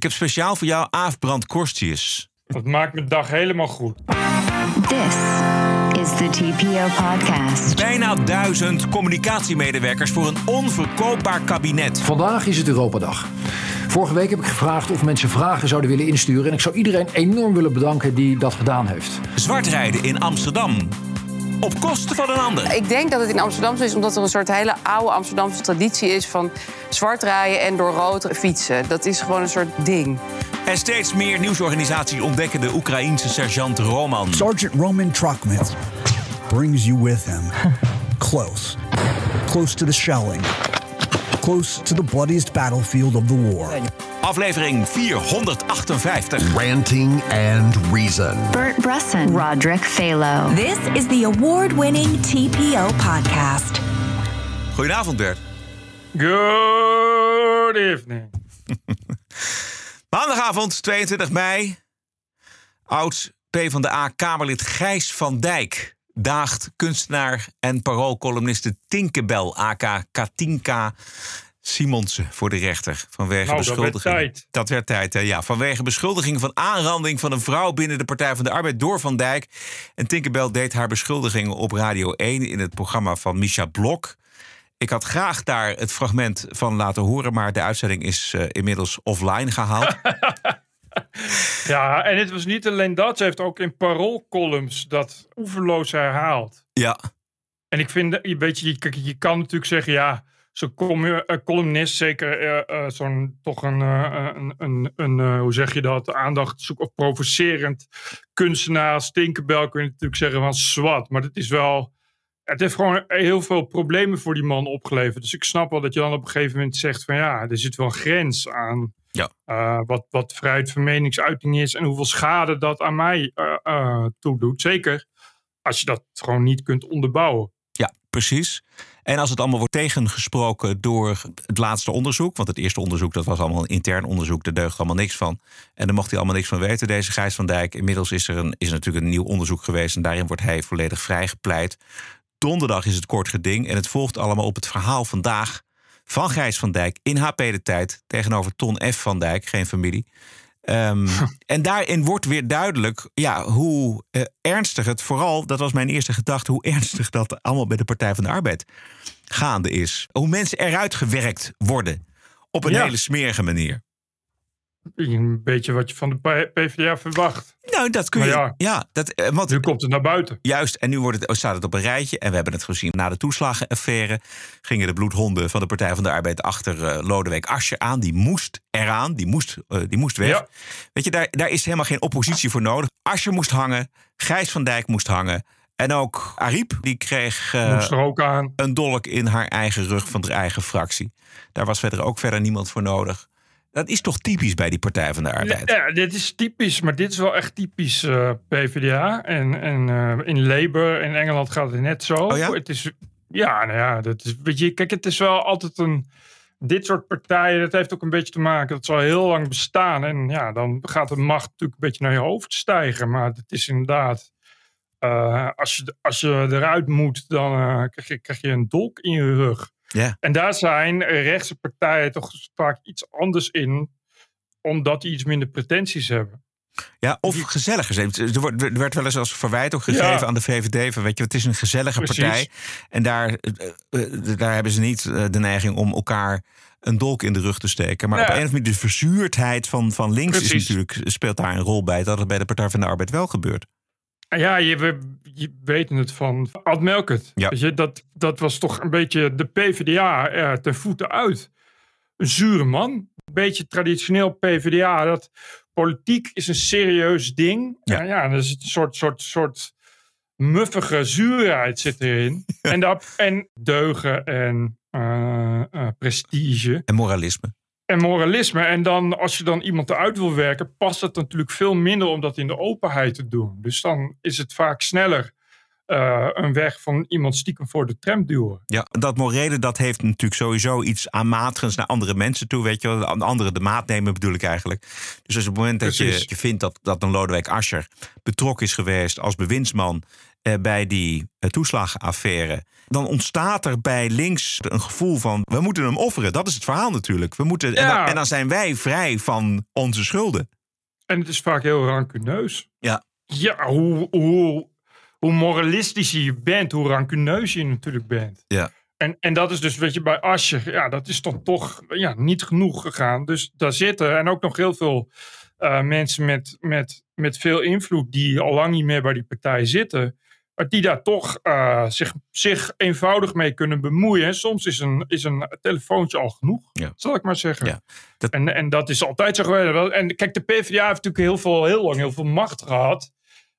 Ik heb speciaal voor jou Aaf Brand Korstius. Dat maakt mijn dag helemaal goed. This is the TPO podcast. Bijna duizend communicatiemedewerkers voor een onverkoopbaar kabinet. Vandaag is het Europadag. Vorige week heb ik gevraagd of mensen vragen zouden willen insturen. En ik zou iedereen enorm willen bedanken die dat gedaan heeft. Zwartrijden in Amsterdam. Op kosten van een ander. Ik denk dat het in Amsterdam zo is omdat er een soort hele oude Amsterdamse traditie is van zwart rijden en door rood fietsen. Dat is gewoon een soort ding. En steeds meer nieuwsorganisaties ontdekken de Oekraïense sergeant Roman. Sergeant Roman Truckman brings you with him. Close. Close to the shelling. Close to the bloodiest battlefield of the war. Aflevering 458. Ranting and Reason. Bert Bresson. Roderick Phalo. This is the award winning TPO podcast. Goedenavond Bert. Good evening. Maandagavond 22 mei. Oud PvdA-Kamerlid Gijs van Dijk daagt kunstenaar en paroolcolumniste Tinkebel, aka Katinka Simonsen, voor de rechter. Vanwege Nou, dat werd beschuldiging. tijd. Dat werd tijd, hè, ja. Vanwege beschuldiging van aanranding van een vrouw binnen de Partij van de Arbeid door Van Dijk. En Tinkerbell deed haar beschuldigingen op Radio 1 in het programma van Misha Blok. Ik had graag daar het fragment van laten horen, maar de uitzending is eh, inmiddels offline gehaald. Ja, en het was niet alleen dat. Ze heeft ook in paroolcolumns dat oeverloos herhaald. ja. En ik vind, weet je, je, je kan natuurlijk zeggen, ja, zo'n com- eh, columnist, zeker eh, eh, zo'n toch een, eh, een, een, een eh, hoe zeg je dat, aandacht zoek of provocerend kunstenaar als Tinkerbell kun je natuurlijk zeggen van zwart. Maar het is wel, het heeft gewoon heel veel problemen voor die man opgeleverd. Dus ik snap wel dat je dan op een gegeven moment zegt van ja, er zit wel een grens aan Ja. eh, wat, wat vrijheid van meningsuiting is en hoeveel schade dat aan mij eh, eh, toedoet. Zeker als je dat gewoon niet kunt onderbouwen. Ja, precies. En als het allemaal wordt tegengesproken door het laatste onderzoek, want het eerste onderzoek dat was allemaal een intern onderzoek, daar deugt allemaal niks van. En daar mocht hij allemaal niks van weten, deze Gijs van Dijk. Inmiddels is er, een, is er natuurlijk een nieuw onderzoek geweest en daarin wordt hij volledig vrijgepleit. Donderdag is het kort geding en het volgt allemaal op het verhaal vandaag van Gijs van Dijk in HP de Tijd tegenover Ton F. van Dijk, geen familie. Ehm, en daarin wordt weer duidelijk ja, hoe eh, ernstig het vooral, dat was mijn eerste gedachte, hoe ernstig dat allemaal bij de Partij van de Arbeid gaande is. Hoe mensen eruit gewerkt worden op een Ja. hele smerige manier. Een beetje wat je van de PvdA verwacht. Nou, dat kun je. Ja, ja. dat, eh, want Nu komt het naar buiten. Juist, en nu wordt het, staat het op een rijtje. En we hebben het gezien na de toeslagenaffaire. Gingen de bloedhonden van de Partij van de Arbeid achter eh, Lodewijk Asscher aan. Die moest eraan, die moest, eh, die moest weg. Ja. Weet je, daar, daar is helemaal geen oppositie voor nodig. Asscher moest hangen, Gijs van Dijk moest hangen. En ook Ariep, die kreeg Moest ook aan. een dolk in haar eigen rug van de eigen fractie. Daar was verder ook verder niemand voor nodig. Dat is toch typisch bij die Partij van de Arbeid? Ja, dit is typisch, maar dit is wel echt typisch eh, PvdA. En, en eh, in Labour in Engeland gaat het net zo. Oh ja? Het is, ja, nou ja, dat is, weet je, kijk, het is wel altijd een. Dit soort partijen, dat heeft ook een beetje te maken. Dat zal heel lang bestaan. En ja, dan gaat de macht natuurlijk een beetje naar je hoofd stijgen. Maar het is inderdaad. eh, als, je, als je eruit moet, dan krijg, je, krijg je een dolk in je rug. Ja. En daar zijn rechtse partijen toch vaak iets anders in, omdat die iets minder pretenties hebben. Ja, of gezelliger. Er er werd wel eens als verwijt ook gegeven Ja. aan de VVD. Van, weet je, het is een gezellige Precies. partij. En daar, eh, eh, daar hebben ze niet eh, de neiging om elkaar een dolk in de rug te steken. Maar Ja. op een of andere manier de verzuurdheid van, van links is natuurlijk, speelt daar een rol bij. Dat het bij de Partij van de Arbeid wel gebeurt. Ja, je, we, je weet het van Ad Melkert. Ja. Weet je, dat, dat was toch een beetje de PvdA eh, ten voeten uit. Een zure man. Een beetje traditioneel PvdA. Dat politiek is een serieus ding. Ja. Ja, ja er is een soort, soort, soort muffige zuurheid zit erin. en, dat, en deugen en eh, eh, prestige. En moralisme. En moralisme. En dan, als je dan iemand eruit wil werken, past het natuurlijk veel minder om dat in de openheid te doen. Dus dan is het vaak sneller eh, een weg van iemand stiekem voor de tram duwen. Ja, dat morele dat heeft natuurlijk sowieso iets aanmatigends naar andere mensen toe. Weet je wel, aan anderen de maat nemen bedoel ik eigenlijk. Dus als op het moment dat je, je vindt dat, dat een Lodewijk Asscher betrokken is geweest als bewindsman. Eh, bij die eh, toeslagenaffaire. Dan ontstaat er bij links een gevoel van we moeten hem offeren. Dat is het verhaal natuurlijk. We moeten, en, dan, en dan zijn wij vrij van onze schulden. En het is vaak heel rancuneus. Ja. Ja, hoe, hoe, hoe moralistisch je bent, hoe rancuneus je natuurlijk bent. Ja. En, en dat is dus, weet je, bij Ascher, ja, dat is dan toch ja, niet genoeg gegaan. Dus daar zitten en ook nog heel veel eh, mensen met, met, met veel invloed die al lang niet meer bij die partij zitten. Maar Die daar toch eh, zich, zich eenvoudig mee kunnen bemoeien. En soms is een, is een telefoontje al genoeg, Ja. zal ik maar zeggen. Ja, dat- En, en dat is altijd zo geweest. En kijk, de PvdA heeft natuurlijk heel, veel, heel lang heel veel macht gehad.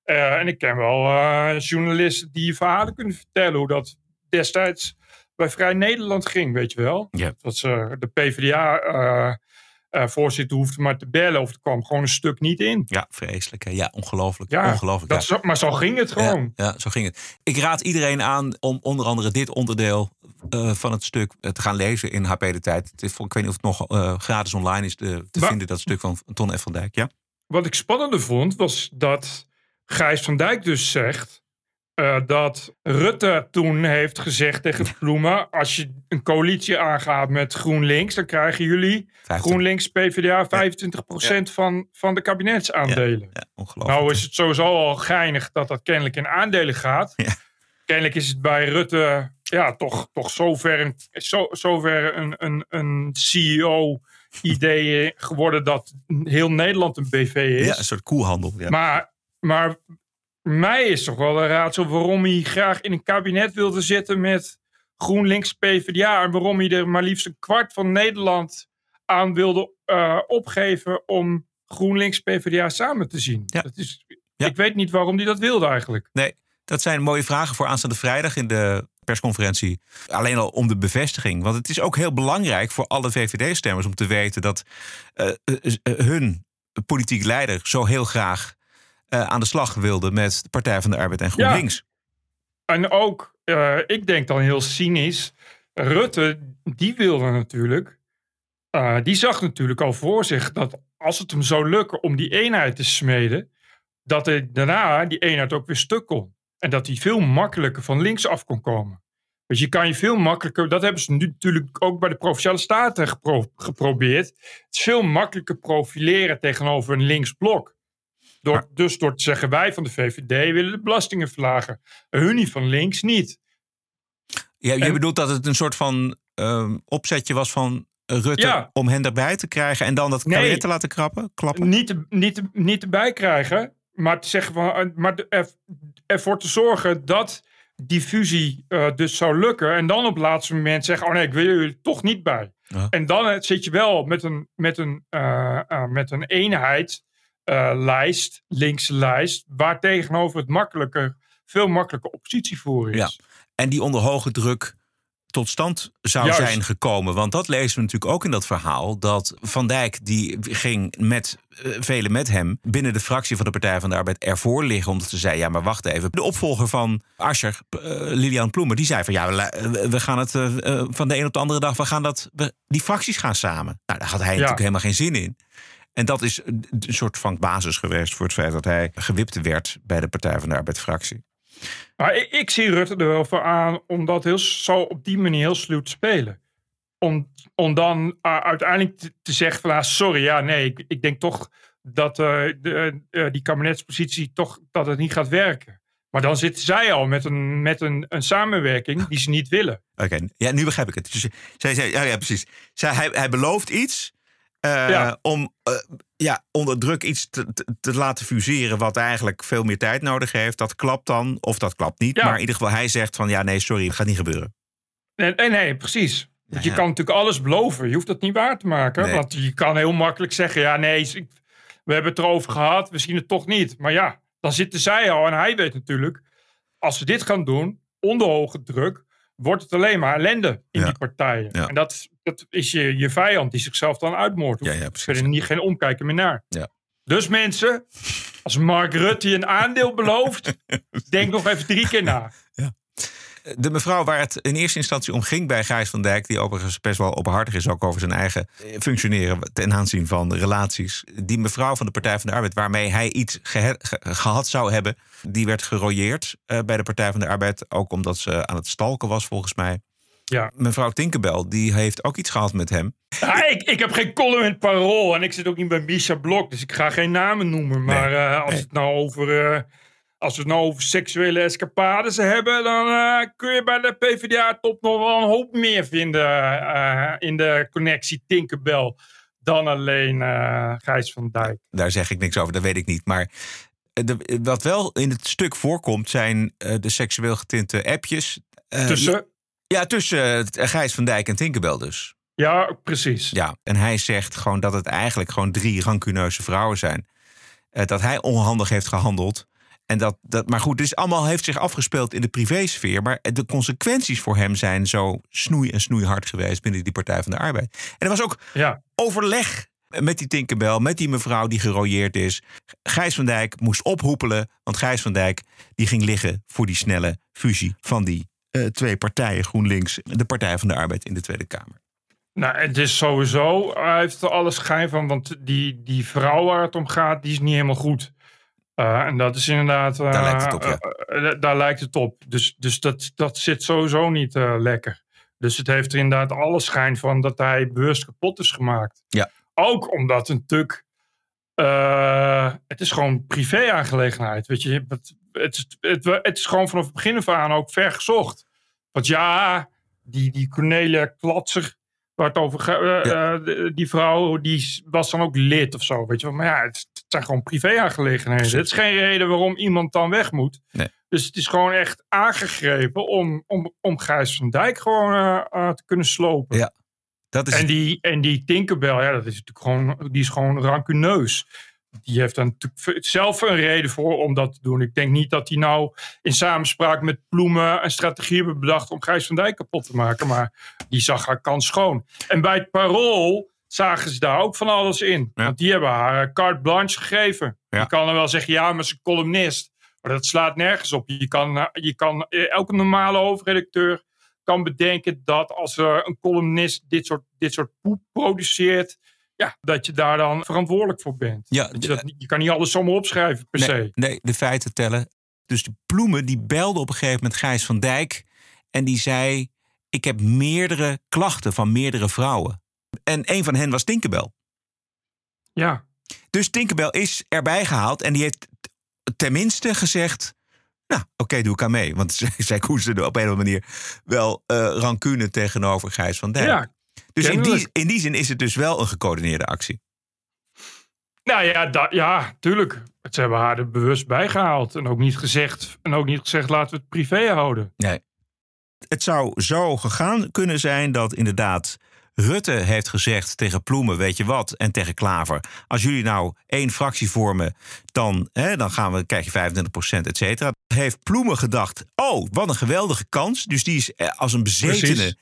Eh, en ik ken wel eh, journalisten die verhalen kunnen vertellen hoe dat destijds bij Vrij Nederland ging, weet je wel. Ja. Dat ze de PvdA-voorzitter hoefde maar te bellen of er kwam gewoon een stuk niet in. Ja, vreselijk. hè? Ja, ongelooflijk. Ja, ongelooflijk. dat ja. is- maar zo ging het gewoon. Ja, ja, zo ging het. Ik raad iedereen aan om onder andere dit onderdeel eh, van het stuk eh, te gaan lezen in HP De Tijd. Het is, ik weet niet of het nog eh, gratis online is te, te Maar- vinden, dat stuk van Ton F. van Dijk. Ja? Wat ik spannender vond, was dat Gijs van Dijk dus zegt eh, dat Rutte toen heeft gezegd tegen Ploemen: als je een coalitie aangaat met GroenLinks, dan krijgen jullie 50. GroenLinks PvdA 25% van, van de kabinetsaandelen. Ja, ongelooflijk. Nou is het sowieso al geinig dat dat kennelijk in aandelen gaat. Kennelijk is het bij Rutte ja, toch, toch zover een, zo, zover een, een, een CEO-idee geworden dat heel Nederland een BV is. ja, een soort koehandel. Ja. Maar, maar mij is toch wel een raadsel waarom hij graag in een kabinet wilde zitten met GroenLinks PvdA. En waarom hij er maar liefst een kwart van Nederland aan wilde eh, opgeven om GroenLinks PvdA samen te zien. Ja. Dat is, Ja. Ik weet niet waarom hij dat wilde eigenlijk. Nee, dat zijn mooie vragen voor aanstaande vrijdag in de persconferentie. Alleen al om de bevestiging. Want het is ook heel belangrijk voor alle VVD-stemmers om te weten dat eh, eh, hun politiek leider zo heel graag eh, aan de slag wilde met de Partij van de Arbeid en GroenLinks. En ook, eh, ik denk dan heel cynisch, Rutte, die wilde natuurlijk, eh, die zag natuurlijk al voor zich dat als het hem zou lukken om die eenheid te smeden, dat hij daarna die eenheid ook weer stuk kon. En dat hij veel makkelijker van links af kon komen. Dus je kan je veel makkelijker, dat hebben ze nu natuurlijk ook bij de Provinciale Staten gepro- geprobeerd. Het is veel makkelijker profileren tegenover een links Door, dus door te zeggen, wij van de VVD willen de belastingen verlagen. Hun van links niet. Ja, je bedoelt dat het een soort van ehm, opzetje was van Rutte Ja. om hen erbij te krijgen en dan dat Nee. kabinet te laten krappen, klappen? Niet, te- niet, niet erbij krijgen, maar te zeggen van, eh, maar er, ervoor te zorgen dat die fusie eh, dus zou lukken. En dan op het laatste moment zeggen, oh nee, ik wil jullie toch niet bij. Ja. En dan eh, zit je wel met een, met een, met een eenheid eh, lijst, linkse lijst, waar tegenover het makkelijker, veel makkelijker oppositie voor is. Ja. En die onder hoge druk tot stand zou Juist. zijn gekomen. Want dat lezen we natuurlijk ook in dat verhaal. Dat Van Dijk die ging met eh, velen met hem binnen de fractie van de Partij van de Arbeid ervoor liggen. Omdat ze zei, ja maar wacht even. De opvolger van Ascher, eh, Lilian Ploemer, die zei van ja, we, gaan het van de een op de andere dag, we gaan dat, we, die fracties gaan samen. Nou, daar had hij natuurlijk helemaal geen zin in. En dat is een soort van basis geweest voor het feit dat hij gewipt werd bij de Partij van de Arbeid fractie. Maar ik, ik zie Rutte er wel voor aan om dat heel, zo op die manier heel sluw te spelen. Om, om dan uh, uiteindelijk te, te zeggen van ah, sorry, ja nee, ik, ik denk toch dat uh, de, uh, die kabinetspositie toch dat het niet gaat werken. Maar dan zitten zij al met een, met een, een samenwerking die ze niet willen. Oké, okay. ja, nu begrijp ik het. Dus zij zei, ja, ja, precies. Zij, hij, hij belooft iets uh, Ja. om uh, ja, onder druk iets te, te, te laten fuseren wat eigenlijk veel meer tijd nodig heeft. Dat klapt dan, of dat klapt niet. Ja. Maar in ieder geval, hij zegt van ja, nee, sorry, het gaat niet gebeuren. Nee, nee, nee precies. Want je kan natuurlijk alles beloven. Je hoeft dat niet waar te maken. Nee. Want je kan heel makkelijk zeggen: ja, nee, we hebben het erover gehad, we zien het toch niet. Maar ja, dan zitten zij al en hij weet natuurlijk: als we dit gaan doen, onder hoge druk, wordt het alleen maar ellende in Ja. die partijen. Ja. En dat, dat is je, je vijand die zichzelf dan uitmoordt. Ja, ja, Er precies. niet geen omkijken meer naar. Ja. Dus mensen, als Mark Rutte een aandeel belooft, denk nog even drie keer na. De mevrouw waar het in eerste instantie om ging bij Gijs van Dijk, die overigens best wel openhartig is ook over zijn eigen functioneren ten aanzien van relaties. Die mevrouw van de Partij van de Arbeid, waarmee hij iets ge- gehad zou hebben, die werd gerooieerd eh, bij de Partij van de Arbeid. Ook omdat ze aan het stalken was, volgens mij. Ja. Mevrouw Tinkerbell, die heeft ook iets gehad met hem. Ja, ik, ik heb geen column in het parool en ik zit ook niet bij Misha Blok, dus ik ga geen namen noemen. Maar eh, als, nee. het nou over, eh, als we het nou over seksuele escapades hebben, dan eh, kun je bij de PvdA-top nog wel een hoop meer vinden in de connectie Tinkerbell dan alleen Gijs van Dijk. Daar zeg ik niks over, dat weet ik niet. Maar de, wat wel in het stuk voorkomt, zijn de seksueel getinte appjes. Tussen, Ja, tussen eh, Gijs van Dijk en Tinkerbell dus. ja, precies. Ja, en hij zegt gewoon dat het eigenlijk gewoon drie rancuneuze vrouwen zijn. Eh, dat hij onhandig heeft gehandeld. En dat, dat, maar goed, dus allemaal heeft zich afgespeeld in de privésfeer. Maar de consequenties voor hem zijn zo snoei en snoeihard geweest binnen die Partij van de Arbeid. En er was ook Ja. overleg met die Tinkerbell, met die mevrouw die gerooieerd is. Gijs van Dijk moest ophoepelen, want Gijs van Dijk die ging liggen voor die snelle fusie van die eh, twee partijen, GroenLinks, de Partij van de Arbeid in de Tweede Kamer. Nou, het is sowieso, hij heeft er alle schijn van, want die, die vrouw waar het om gaat, die is niet helemaal goed. Eh, en dat is inderdaad. eh, Daar lijkt het op, ja. daar lijkt het op. Dus, dus dat, dat zit sowieso niet lekker. Dus het heeft er inderdaad alle schijn van dat hij bewust kapot is gemaakt. Ja. Ook omdat een tuk. het is gewoon privé-aangelegenheid. Weet je, het, het, is- het, het is gewoon vanaf het begin af aan ook ver gezocht. Want ja, die, die Cornelia Klatser, waar het over eh, Ja. eh, die vrouw, die was dan ook lid of zo. Weet je wel. Maar ja, het, het zijn gewoon privé-aangelegenheden. Het is geen reden waarom iemand dan weg moet. Nee. Dus het is gewoon echt aangegrepen om, om, om Gijs van Dijk gewoon eh, te kunnen slopen. Ja. Dat is En die, en die Tinkerbell, ja, dat is natuurlijk gewoon, die is gewoon rancuneus. Die heeft natuurlijk zelf een reden voor om dat te doen. Ik denk niet dat hij nou in samenspraak met Ploemen een strategie hebben bedacht om Gijs van Dijk kapot te maken. Maar die zag haar kans schoon. En bij het parool zagen ze daar ook van alles in. Ja. Want die hebben haar eh, carte blanche gegeven. Ja. Je kan er wel zeggen, ja, maar ze is een columnist. Maar dat slaat nergens op. Je kan, eh, je kan eh, elke normale hoofdredacteur kan bedenken dat als er een columnist dit soort, dit soort poep produceert, ja, dat je daar dan verantwoordelijk voor bent. Ja, Dat je, dat, je kan niet alles zomaar opschrijven per nee, se. nee, de feiten tellen. Dus de Ploemen die belde op een gegeven moment Gijs van Dijk. En die zei, ik heb meerdere klachten van meerdere vrouwen. En een van hen was Tinkerbell. Ja, Dus Tinkerbell is erbij gehaald en die heeft tenminste gezegd... Nou, oké, doe ik aan mee. Want zij- koesterde op een of andere manier wel eh rancune tegenover Gijs van Dijk. ja. Dus in die, in die zin is het dus wel een gecoördineerde actie. Nou ja, da- ja, tuurlijk. Ze hebben haar er bewust bijgehaald. En ook niet gezegd, en ook niet gezegd laten we het privé houden. Nee. Het zou zo gegaan kunnen zijn dat inderdaad Rutte heeft gezegd tegen Ploemen, weet je wat, en tegen Klaver. Als jullie nou één fractie vormen, dan, hè, dan gaan we, krijg je 25% et cetera. Heeft Ploemen gedacht, oh, wat een geweldige kans. Dus die is eh, als een bezetene Precies.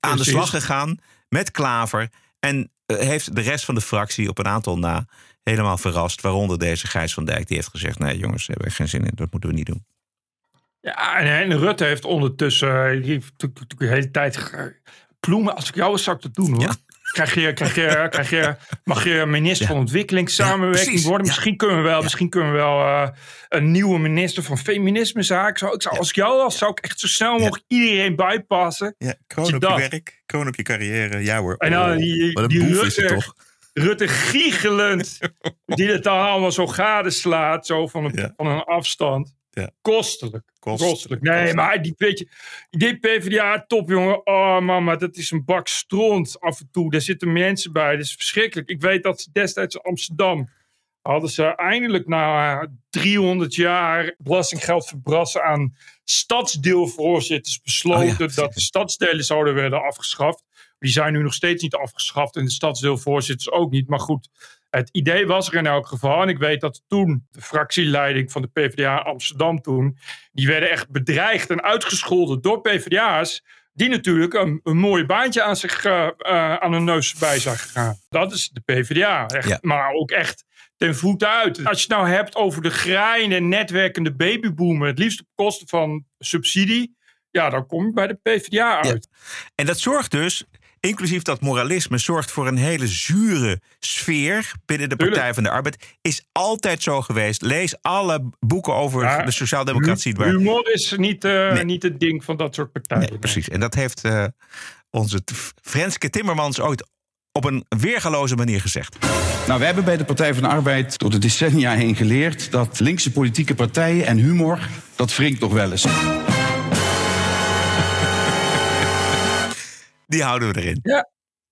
aan de slag gegaan met Klaver. En eh, heeft de rest van de fractie op een aantal na helemaal verrast. Waaronder deze Gijs van Dijk, die heeft gezegd, nee jongens, daar hebben we geen zin in, dat moeten we niet doen. Ja, en, Rutte heeft ondertussen eh, die heeft natuurlijk de hele tijd... Ploemen, als ik jou was, zou dat doen hoor. Ja. Krijg je, krijg je, krijg je, mag je minister van ontwikkelingssamenwerking worden? Misschien kunnen we wel, misschien kunnen we wel eh, een nieuwe minister van feminismezaken. Zou, ik zou, Als ik jou was, zou ik echt zo snel mogelijk iedereen bijpassen. Ja, kroon op je werk, kroon op je carrière. Ja hoor. En dan die, wat een die boef is het Rutte, toch? Rutte giechelend, die het dan allemaal zo gadeslaat, zo van een, Ja. van een afstand. Ja. Kostelijk. Kost- Kostelijk. Nee, kostelijk. maar die, weet je, die PvdA top, jongen. Oh, mama, dat is een bak stront af en toe. Daar zitten mensen bij. Dat is verschrikkelijk. Ik weet dat ze destijds in Amsterdam hadden ze eindelijk na 300 jaar belastinggeld verbrassen aan stadsdeelvoorzitters besloten Oh ja, dat de stadsdelen zouden worden afgeschaft. Die zijn nu nog steeds niet afgeschaft en de stadsdeelvoorzitters ook niet. Maar goed, het idee was er in elk geval. En ik weet dat toen de fractieleiding van de PvdA Amsterdam toen, die werden echt bedreigd en uitgescholden door PvdA's. Die natuurlijk een, een mooi baantje aan, zich, eh, eh, aan hun neus bij zag gaan. Dat is de PvdA. Echt, Ja. Maar ook echt ten voeten uit. Als je het nou hebt over de graaiende, netwerkende babyboomer. Het liefst op kosten van subsidie. ja, dan kom je bij de PvdA uit. En dat zorgt dus, inclusief dat moralisme, zorgt voor een hele zure sfeer binnen de Partij Tuurlijk. van de Arbeid. Is altijd zo geweest. Lees alle boeken over Ja, de sociaaldemocratie. waar- Humor is niet, eh, Nee. niet het ding van dat soort partijen. Nee, precies. En dat heeft eh, onze Frenske Timmermans ooit op een weergaloze manier gezegd. Nou, we hebben bij de Partij van de Arbeid door de decennia heen geleerd dat linkse politieke partijen en humor, dat wringt nog wel eens. Die houden we erin. Ja,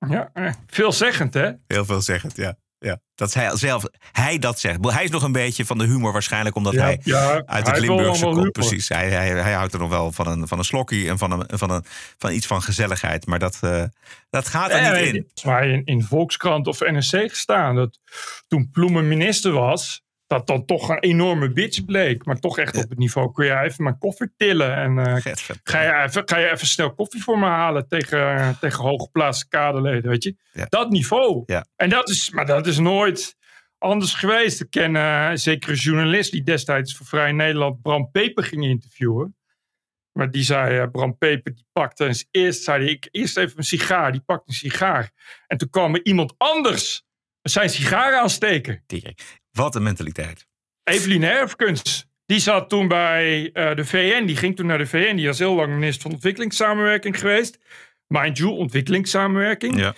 ja eh, veelzeggend hè? Heel veel zeggend, ja. ja. Dat hij zelf, hij dat zegt. Hij is nog een beetje van de humor waarschijnlijk, omdat Ja, hij ja, uit het Limburgse komt. Precies. Hij, hij, hij houdt er nog wel van een, van een slokkie en van, een, van, een, van iets van gezelligheid. Maar dat, eh, dat gaat er niet in. is in, in Volkskrant of NRC gestaan. Dat toen Ploemen minister was, dat dan toch een enorme bitch bleek. Maar toch echt op het niveau, kun je even mijn koffie tillen. En eh, ga, je even, ga je even snel koffie voor me halen tegen, tegen hooggeplaatste kaderleden, weet je. Ja. Dat niveau. Ja. En dat is, maar dat is nooit anders geweest. Ik ken eh, zeker een journalist die destijds voor Vrij Nederland Bram Peper ging interviewen. Maar die zei, eh, Bram Peper, die pakte eens eerst, zei hij, ik eerst even een sigaar. Die pakte een sigaar. En toen kwam er iemand anders zijn sigaar aansteken. Wat een mentaliteit. Evelien Herfkens. Die zat toen bij eh, de VN. Die ging toen naar de VN. Die was heel lang minister van Ontwikkelingssamenwerking geweest. Mind you, ontwikkelingssamenwerking. Ja.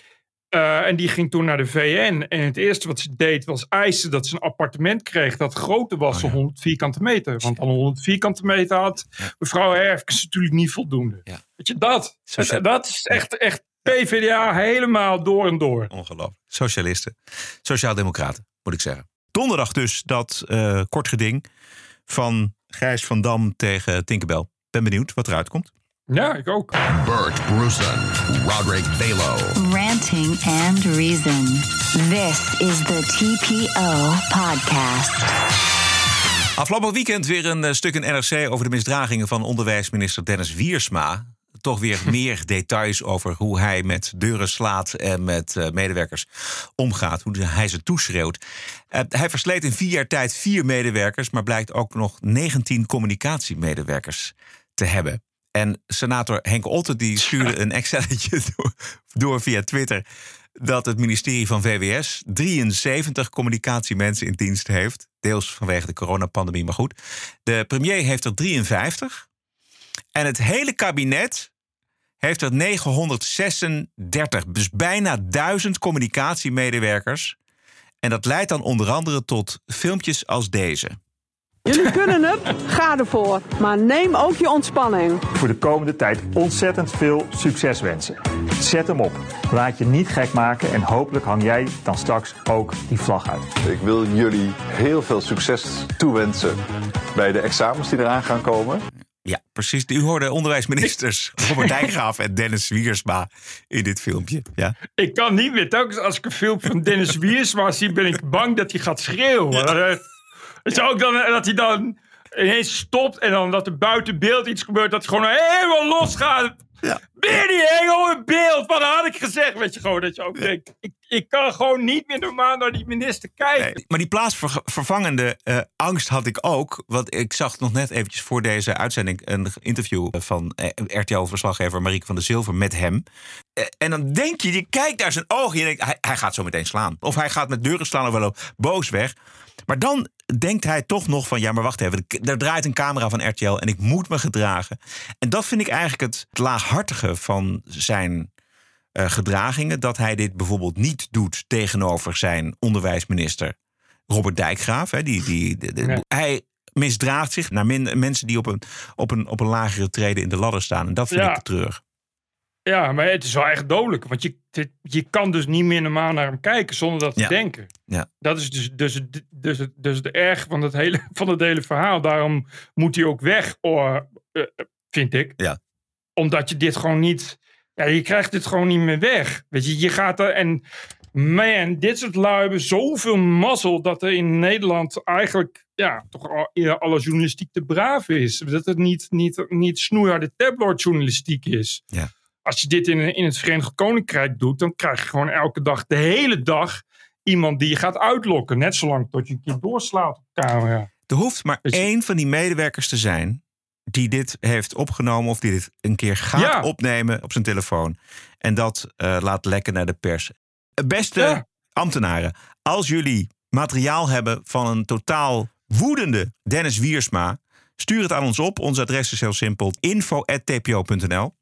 Eh, en die ging toen naar de VN. En het eerste wat ze deed was eisen dat ze een appartement kreeg dat groter was Oh, dan ja. 100 vierkante meter. Want aan 100 vierkante meter had mevrouw Herfkens natuurlijk niet voldoende. Ja. Weet je, dat. Dat is echt, echt PvdA helemaal door en door. Ongelooflijk. Socialisten. Sociaaldemocraten, moet ik zeggen. Donderdag dus dat eh, kort geding van Gijs van Dam tegen Tinkerbell. Ben benieuwd wat eruit komt. Ja, ik ook. Bert Brusen, Roderick Balo. Ranting and Reason. This is the TPO podcast. Afgelopen weekend weer een eh, stuk in NRC over de misdragingen van onderwijsminister Dennis Wiersma. Toch weer meer details over hoe hij met deuren slaat en met eh, medewerkers omgaat. Hoe hij ze toeschreeuwt. Eh, hij versleet in vier jaar tijd vier medewerkers, maar blijkt ook nog 19 communicatiemedewerkers te hebben. En senator Henk Otte die stuurde een Excelletje door, door via Twitter dat het ministerie van VWS 73 communicatiemensen in dienst heeft. Deels vanwege de coronapandemie, maar goed. De premier heeft er 53. En het hele kabinet heeft er 936. Dus bijna 1000 communicatiemedewerkers. En dat leidt dan onder andere tot filmpjes als deze. Jullie kunnen het, ga ervoor. Maar neem ook je ontspanning. voor de komende tijd ontzettend veel succes wensen. Zet hem op. Laat je niet gek maken en hopelijk hang jij dan straks ook die vlag uit. Ik wil jullie heel veel succes toewensen bij de examens die eraan gaan komen. Ja, precies. U hoorde onderwijsministers Robert Dijkgraaf en Dennis Wiersma in dit filmpje. Ja. Ik kan niet meer. Telkens als ik een film van Dennis Wiersma zie, ben ik bang dat hij gaat schreeuwen. Eh, Het is ook dan, eh, dat hij dan ineens stopt en dan dat er buiten beeld iets gebeurt. Dat hij gewoon helemaal losgaat. Ja. Weer die hengel in beeld. Wat had ik gezegd? Weet je gewoon dat je ook denkt. Ik, ik kan gewoon niet meer normaal naar die minister kijken. Nee, maar die plaatsvervangende eh, angst had ik ook. Want ik zag nog net eventjes voor deze uitzending een interview van eh, RTL-verslaggever Marieke van der Zilver met hem. Eh, en dan denk je, je kijkt naar zijn ogen en je denkt, hij, hij gaat zo meteen slaan. Of hij gaat met deuren slaan of wel boos weg. Maar dan denkt hij toch nog van, ja maar wacht even, er draait een camera van RTL en ik moet me gedragen. En dat vind ik eigenlijk het laaghartige van zijn eh, gedragingen. Dat hij dit bijvoorbeeld niet doet tegenover zijn onderwijsminister Robert Dijkgraaf. Hè, die, die, de- de- Nee. Hij misdraagt zich naar min- mensen die op een, op, een, op een lagere treden in de ladder staan. En dat vind Ja. ik terug. Ja, maar het is wel echt dodelijk. Want je, je kan dus niet meer normaal naar hem kijken zonder dat te Ja. denken. Ja. Dat is dus, dus, dus, dus, de erg van het, hele, van het hele verhaal. Daarom moet hij ook weg, oh, eh, vind ik. Ja. Omdat je dit gewoon niet... Ja, je krijgt dit gewoon niet meer weg. Weet je, je gaat er... En man, dit soort lui hebben zoveel mazzel... dat er in Nederland eigenlijk... Ja, toch al, alle journalistiek te braaf is. Dat het niet, niet, niet snoeiharde tabloidjournalistiek is Ja. Als je dit in, in het Verenigd Koninkrijk doet, dan krijg je gewoon elke dag, de hele dag, iemand die je gaat uitlokken. Net zolang tot je een keer doorslaat op camera. Er hoeft maar je- één van die medewerkers te zijn die dit heeft opgenomen... of die dit een keer gaat Ja. opnemen op zijn telefoon... en dat eh, laat lekken naar de pers. Beste Ja. ambtenaren, als jullie materiaal hebben... van een totaal woedende Dennis Wiersma... stuur het aan ons op. Ons adres is heel simpel. info.tpo.nl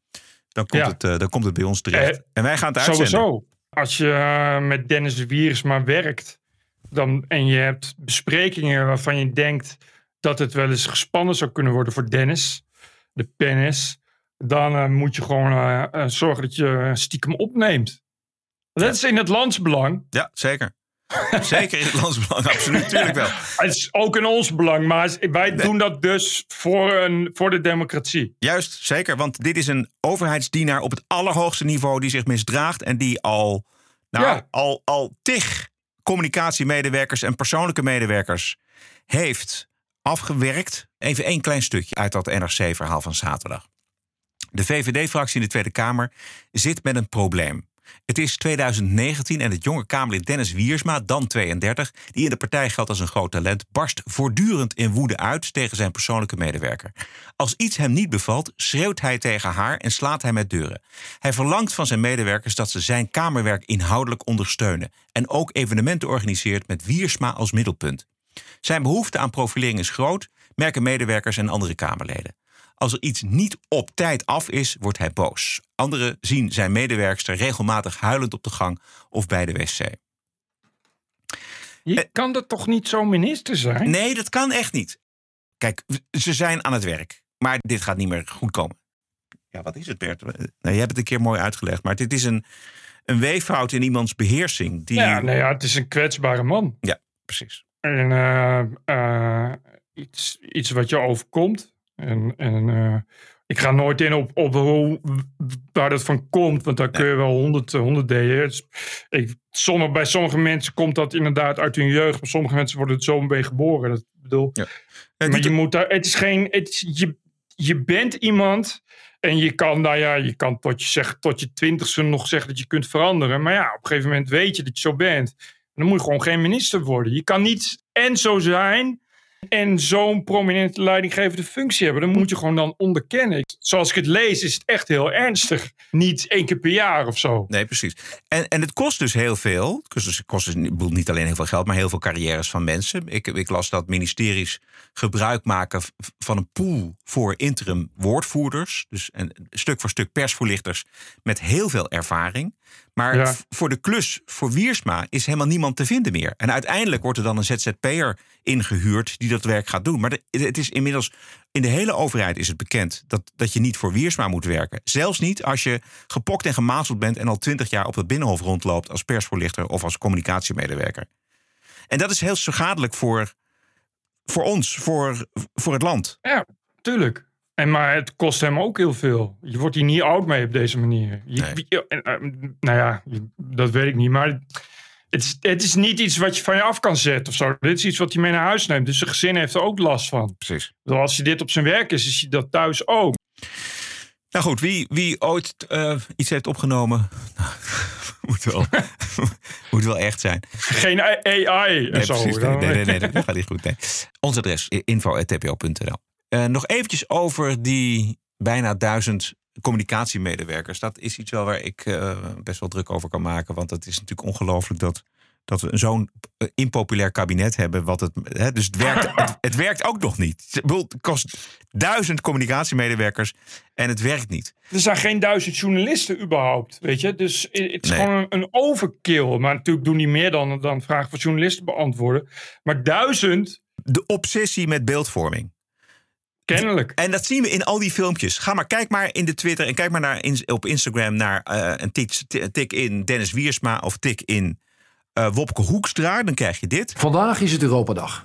dan, komt Ja. het, eh, dan komt het bij ons terecht. Eh, en wij gaan het uitzenden. Sowieso. Als je eh, met Dennis Wiersma werkt dan, en je hebt besprekingen waarvan je denkt dat het wel eens gespannen zou kunnen worden voor Dennis, de penis, dan moet je gewoon zorgen dat je stiekem opneemt. Dat is in het landsbelang. Ja, zeker. zeker in het landsbelang, absoluut. Tuurlijk wel. Het is ook in ons belang, maar wij doen dat dus voor, een, voor de democratie. Juist, zeker. Want dit is een overheidsdienaar op het allerhoogste niveau die zich misdraagt en die al, nou, Ja. al, al tig communicatiemedewerkers en persoonlijke medewerkers heeft afgewerkt. Even één klein stukje uit dat NRC-verhaal van zaterdag. De VVD-fractie in de Tweede Kamer zit met een probleem. Het is 2019 en het jonge Kamerlid Dennis Wiersma, dan 32, die in de partij geldt als een groot talent, barst voortdurend in woede uit tegen zijn persoonlijke medewerker. Als iets hem niet bevalt, schreeuwt hij tegen haar en slaat hij met deuren. Hij verlangt van zijn medewerkers dat ze zijn kamerwerk inhoudelijk ondersteunen en ook evenementen organiseert met Wiersma als middelpunt. Zijn behoefte aan profilering is groot, merken medewerkers en andere Kamerleden. Als er iets niet op tijd af is, wordt hij boos. Anderen zien zijn medewerkster regelmatig huilend op de gang of bij de wc. Je kan er toch niet zo minister zijn? Nee, dat kan echt niet. Kijk, ze zijn aan het werk. Maar dit gaat niet meer goed komen. Ja, wat is het, Bert? Nou, je hebt het een keer mooi uitgelegd. Maar dit is een, een weeffout in iemands beheersing. Die... Ja, nou ja, het is een kwetsbare man. Ja, precies. En eh, eh, iets, iets wat je overkomt. En, en eh, ik ga nooit in op, op hoe, waar dat van komt, want daar kun je wel honderd, honderd. Het is- Ik, sommige, bij sommige mensen komt dat inderdaad uit hun jeugd, maar sommige mensen worden het zo mee geboren. Dat bedoel, maar je moet daar, het is geen, het is, je, je bent iemand en je kan, nou ja, je kan tot je, zeg, tot je twintigste nog zeggen dat je kunt veranderen. Maar ja, op een gegeven moment weet je dat je zo bent. Dan moet je gewoon geen minister worden. Je kan niet en zo zijn en zo'n prominente leidinggevende functie hebben. Dan moet je gewoon dan onderkennen. Zoals ik het lees is het echt heel ernstig. Niet één keer per jaar of zo. Nee, precies. En, en het kost dus heel veel. Het kost, dus, kost dus niet alleen heel veel geld, maar heel veel carrières van mensen. Ik, ik las dat ministeries gebruik maken van een pool voor interim woordvoerders. Dus een, stuk voor stuk persvoorlichters met heel veel ervaring. Maar Ja. voor de klus, voor Wiersma, is helemaal niemand te vinden meer. En uiteindelijk wordt er dan een ZZP'er ingehuurd die dat werk gaat doen. Maar de- het is inmiddels, in de hele overheid is het bekend dat, dat je niet voor Wiersma moet werken. Zelfs niet als je gepokt en gemazeld bent en al twintig jaar op het binnenhof rondloopt als persvoorlichter of als communicatiemedewerker. En dat is heel schadelijk voor, voor ons, voor, voor het land. Ja, tuurlijk. En, maar het kost hem ook heel veel. Je wordt hier niet oud mee op deze manier. Je, je- en, eh, nou ja, je- dat weet ik niet. Maar het is, het is niet iets wat je van je af kan zetten of zo. Dit is iets wat hij mee naar huis neemt. Dus zijn gezin heeft er ook last van. Precies. Als hij dit op zijn werk is, is hij dat thuis ook. Nou goed, wie, wie ooit eh, iets heeft opgenomen, nou, moet, wel, moet wel echt zijn. Geen AI en Nee, zo. precies. Nee, nee, nee, nee, dat gaat niet goed. Nee. Ons adres info.tpo.nl. Eh nog eventjes over die bijna duizend communicatiemedewerkers. Dat is iets wel waar ik eh, best wel druk over kan maken. Want het is natuurlijk ongelooflijk dat, dat we zo'n eh, impopulair kabinet hebben. Wat het, hè, dus het werkt, het, het werkt ook nog niet. Het kost duizend communicatiemedewerkers en het werkt niet. Er zijn geen duizend journalisten überhaupt, weet je. Dus het is Nee. gewoon een, een overkill. Maar natuurlijk doen die meer dan, dan vragen van journalisten beantwoorden. Maar duizend... De obsessie met beeldvorming. Kennelijk. En dat zien we in al die filmpjes. Ga maar, kijk maar in de Twitter en kijk maar naar in, op Instagram naar eh, een tik, tik in Dennis Wiersma of tik in eh, Wopke Hoekstra. Dan krijg je dit. Vandaag is het Europadag.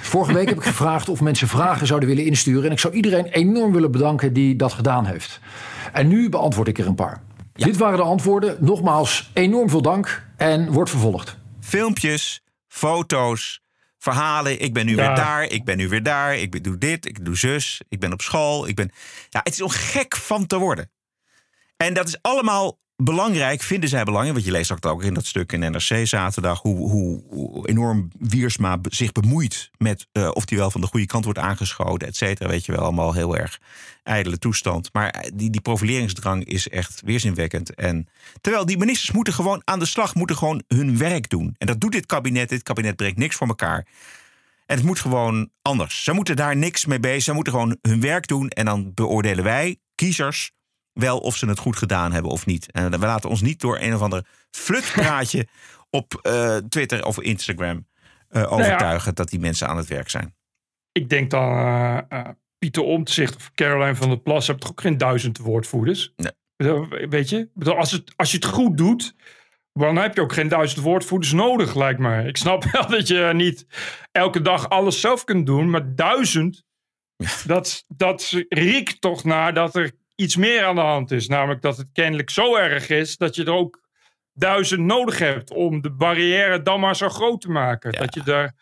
Vorige week heb ik gevraagd of mensen vragen zouden willen insturen. En ik zou iedereen enorm willen bedanken die dat gedaan heeft. En nu beantwoord ik er een paar. Dit waren de antwoorden. Nogmaals, enorm veel dank en wordt vervolgd. Filmpjes, foto's, verhalen. Ik ben nu Ja. weer daar, ik ben nu weer daar. Ik doe dit, ik doe zus, ik ben op school. Ik ben... ja, het is om gek van te worden. En dat is allemaal belangrijk, vinden zij belangrijk, want je leest ook ook in dat stuk in NRC zaterdag, hoe, hoe, enorm Wiersma zich bemoeit met eh, of die wel van de goede kant wordt aangeschoten, et cetera. Weet je wel, allemaal heel erg ijdele toestand. Maar eh, die, die profileringsdrang is echt weerzinwekkend. En terwijl die ministers moeten gewoon aan de slag, moeten gewoon hun werk doen. En dat doet dit kabinet. Dit kabinet brengt niks voor elkaar. En het moet gewoon anders. Ze moeten daar niks mee bezig. Ze moeten gewoon hun werk doen. En dan beoordelen wij, kiezers, wel of ze het goed gedaan hebben of niet. En we laten ons niet door een of ander flutpraatje op eh, Twitter of Instagram eh, overtuigen dat die mensen aan het werk zijn. Ik denk dan eh, Pieter Omtzigt of Caroline van der Plas hebben toch ook geen duizend woordvoerders? Nee. Weet je? Als, het, als je het goed doet, dan heb je ook geen duizend woordvoerders nodig, lijkt mij. Ik snap wel dat je niet elke dag alles zelf kunt doen, maar duizend, dat, dat riekt toch naar dat er iets meer aan de hand is. Namelijk dat het kennelijk zo erg is dat je er ook duizend nodig hebt om de barrière dan maar zo groot te maken. Dat je er,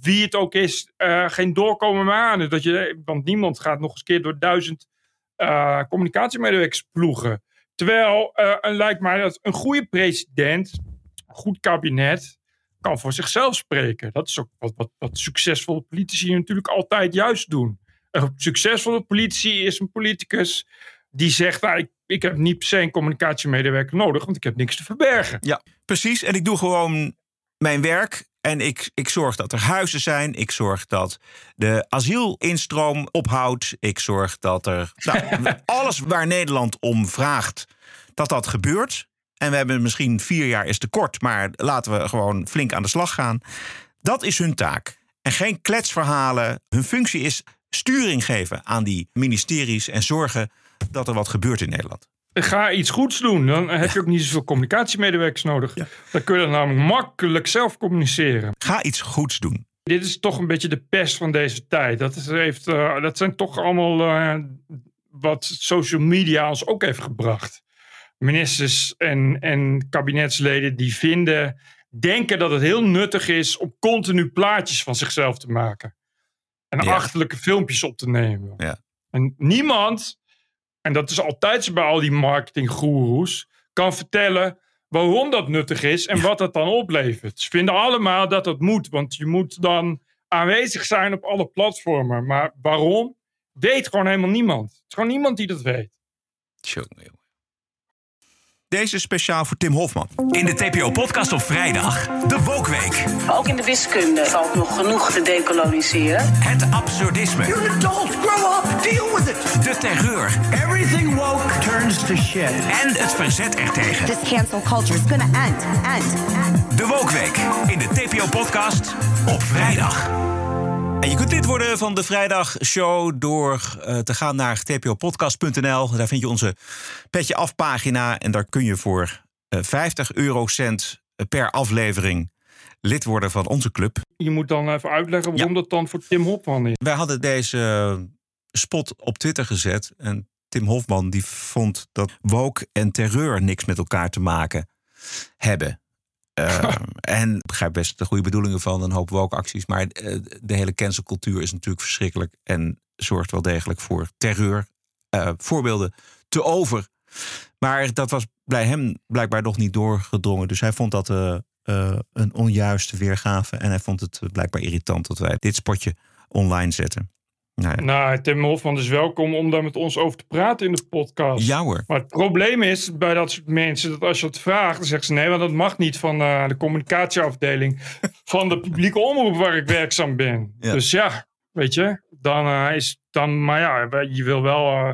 wie het ook is, eh, geen doorkomen meer aan. Dat je, want niemand gaat nog eens keer door duizend eh communicatiemedewerkers ploegen. Terwijl eh, een- lijkt mij dat een goede president, een goed kabinet, kan voor zichzelf spreken. Dat is ook wat, wat, wat succesvolle politici natuurlijk altijd juist doen. Een succesvolle politici is een politicus die zegt: nou, ik, ik heb niet per se een communicatiemedewerker nodig, want ik heb niks te verbergen. Ja, precies. En ik doe gewoon mijn werk. En ik, ik zorg dat er huizen zijn. Ik zorg dat de asielinstroom ophoudt. Ik zorg dat er nou, alles waar Nederland om vraagt, dat dat gebeurt. En we hebben misschien vier jaar is te kort, maar laten we gewoon flink aan de slag gaan. Dat is hun taak. En geen kletsverhalen. Hun functie is sturing geven aan die ministeries en zorgen dat er wat gebeurt in Nederland. Ga iets goeds doen, dan heb je ook niet zoveel communicatiemedewerkers nodig. Dan kun je dat namelijk makkelijk zelf communiceren. Ga iets goeds doen. Dit is toch een beetje de pest van deze tijd. Dat, is, heeft, eh, dat zijn toch allemaal eh, wat social media ons ook heeft gebracht. Ministers en, en kabinetsleden die vinden, denken dat het heel nuttig is om continu plaatjes van zichzelf te maken. En Ja. achterlijke filmpjes op te nemen. Ja. En niemand, en dat is altijd zo bij al die marketinggoeroes, kan vertellen waarom dat nuttig is en wat dat dan oplevert. Ze vinden allemaal dat dat moet, want je moet dan aanwezig zijn op alle platformen. Maar waarom? Weet gewoon helemaal niemand. Het is gewoon niemand die dat weet. Tjonge, jonge. Deze is speciaal voor Tim Hofman. In de TPO-podcast op vrijdag, de Wokweek. Ook in de wiskunde valt nog genoeg te decoloniseren. Het absurdisme. You're an adult. Grow up. Deal with it. De terreur. Everything woke turns to shit. En het verzet ertegen. This cancel culture is gonna end. End. De Wokweek. In de TPO-podcast op vrijdag. En je kunt lid worden van de Vrijdagshow door eh, te gaan naar tpopodcast.nl. Daar vind je onze Petje Af pagina. En daar kun je voor eh, 50 eurocent per aflevering lid worden van onze club. Je moet dan even uitleggen waarom dat dan voor Tim Hopman is. Wij hadden deze spot op Twitter gezet. En Tim Hofman die vond dat woke en terreur niks met elkaar te maken hebben. Uh, en ik begrijp best de goede bedoelingen van een hoop woke-acties. Maar uh, de hele cancelcultuur is natuurlijk verschrikkelijk. En zorgt wel degelijk voor terreur. Uh, voorbeelden te over. Maar dat was bij hem blijkbaar nog niet doorgedrongen. Dus hij vond dat uh, een onjuiste weergave. En hij vond het blijkbaar irritant dat wij dit spotje online zetten. Nou, ja. nou, Tim Hofman is welkom om daar met ons over te praten in de podcast. Ja hoor. Maar het probleem is bij dat soort mensen dat als je het vraagt, dan zeggen ze nee, want dat mag niet van uh, de communicatieafdeling van de publieke omroep waar ik werkzaam ben. Ja. Dus ja, weet je, dan uh, is dan, maar ja, je wil wel uh,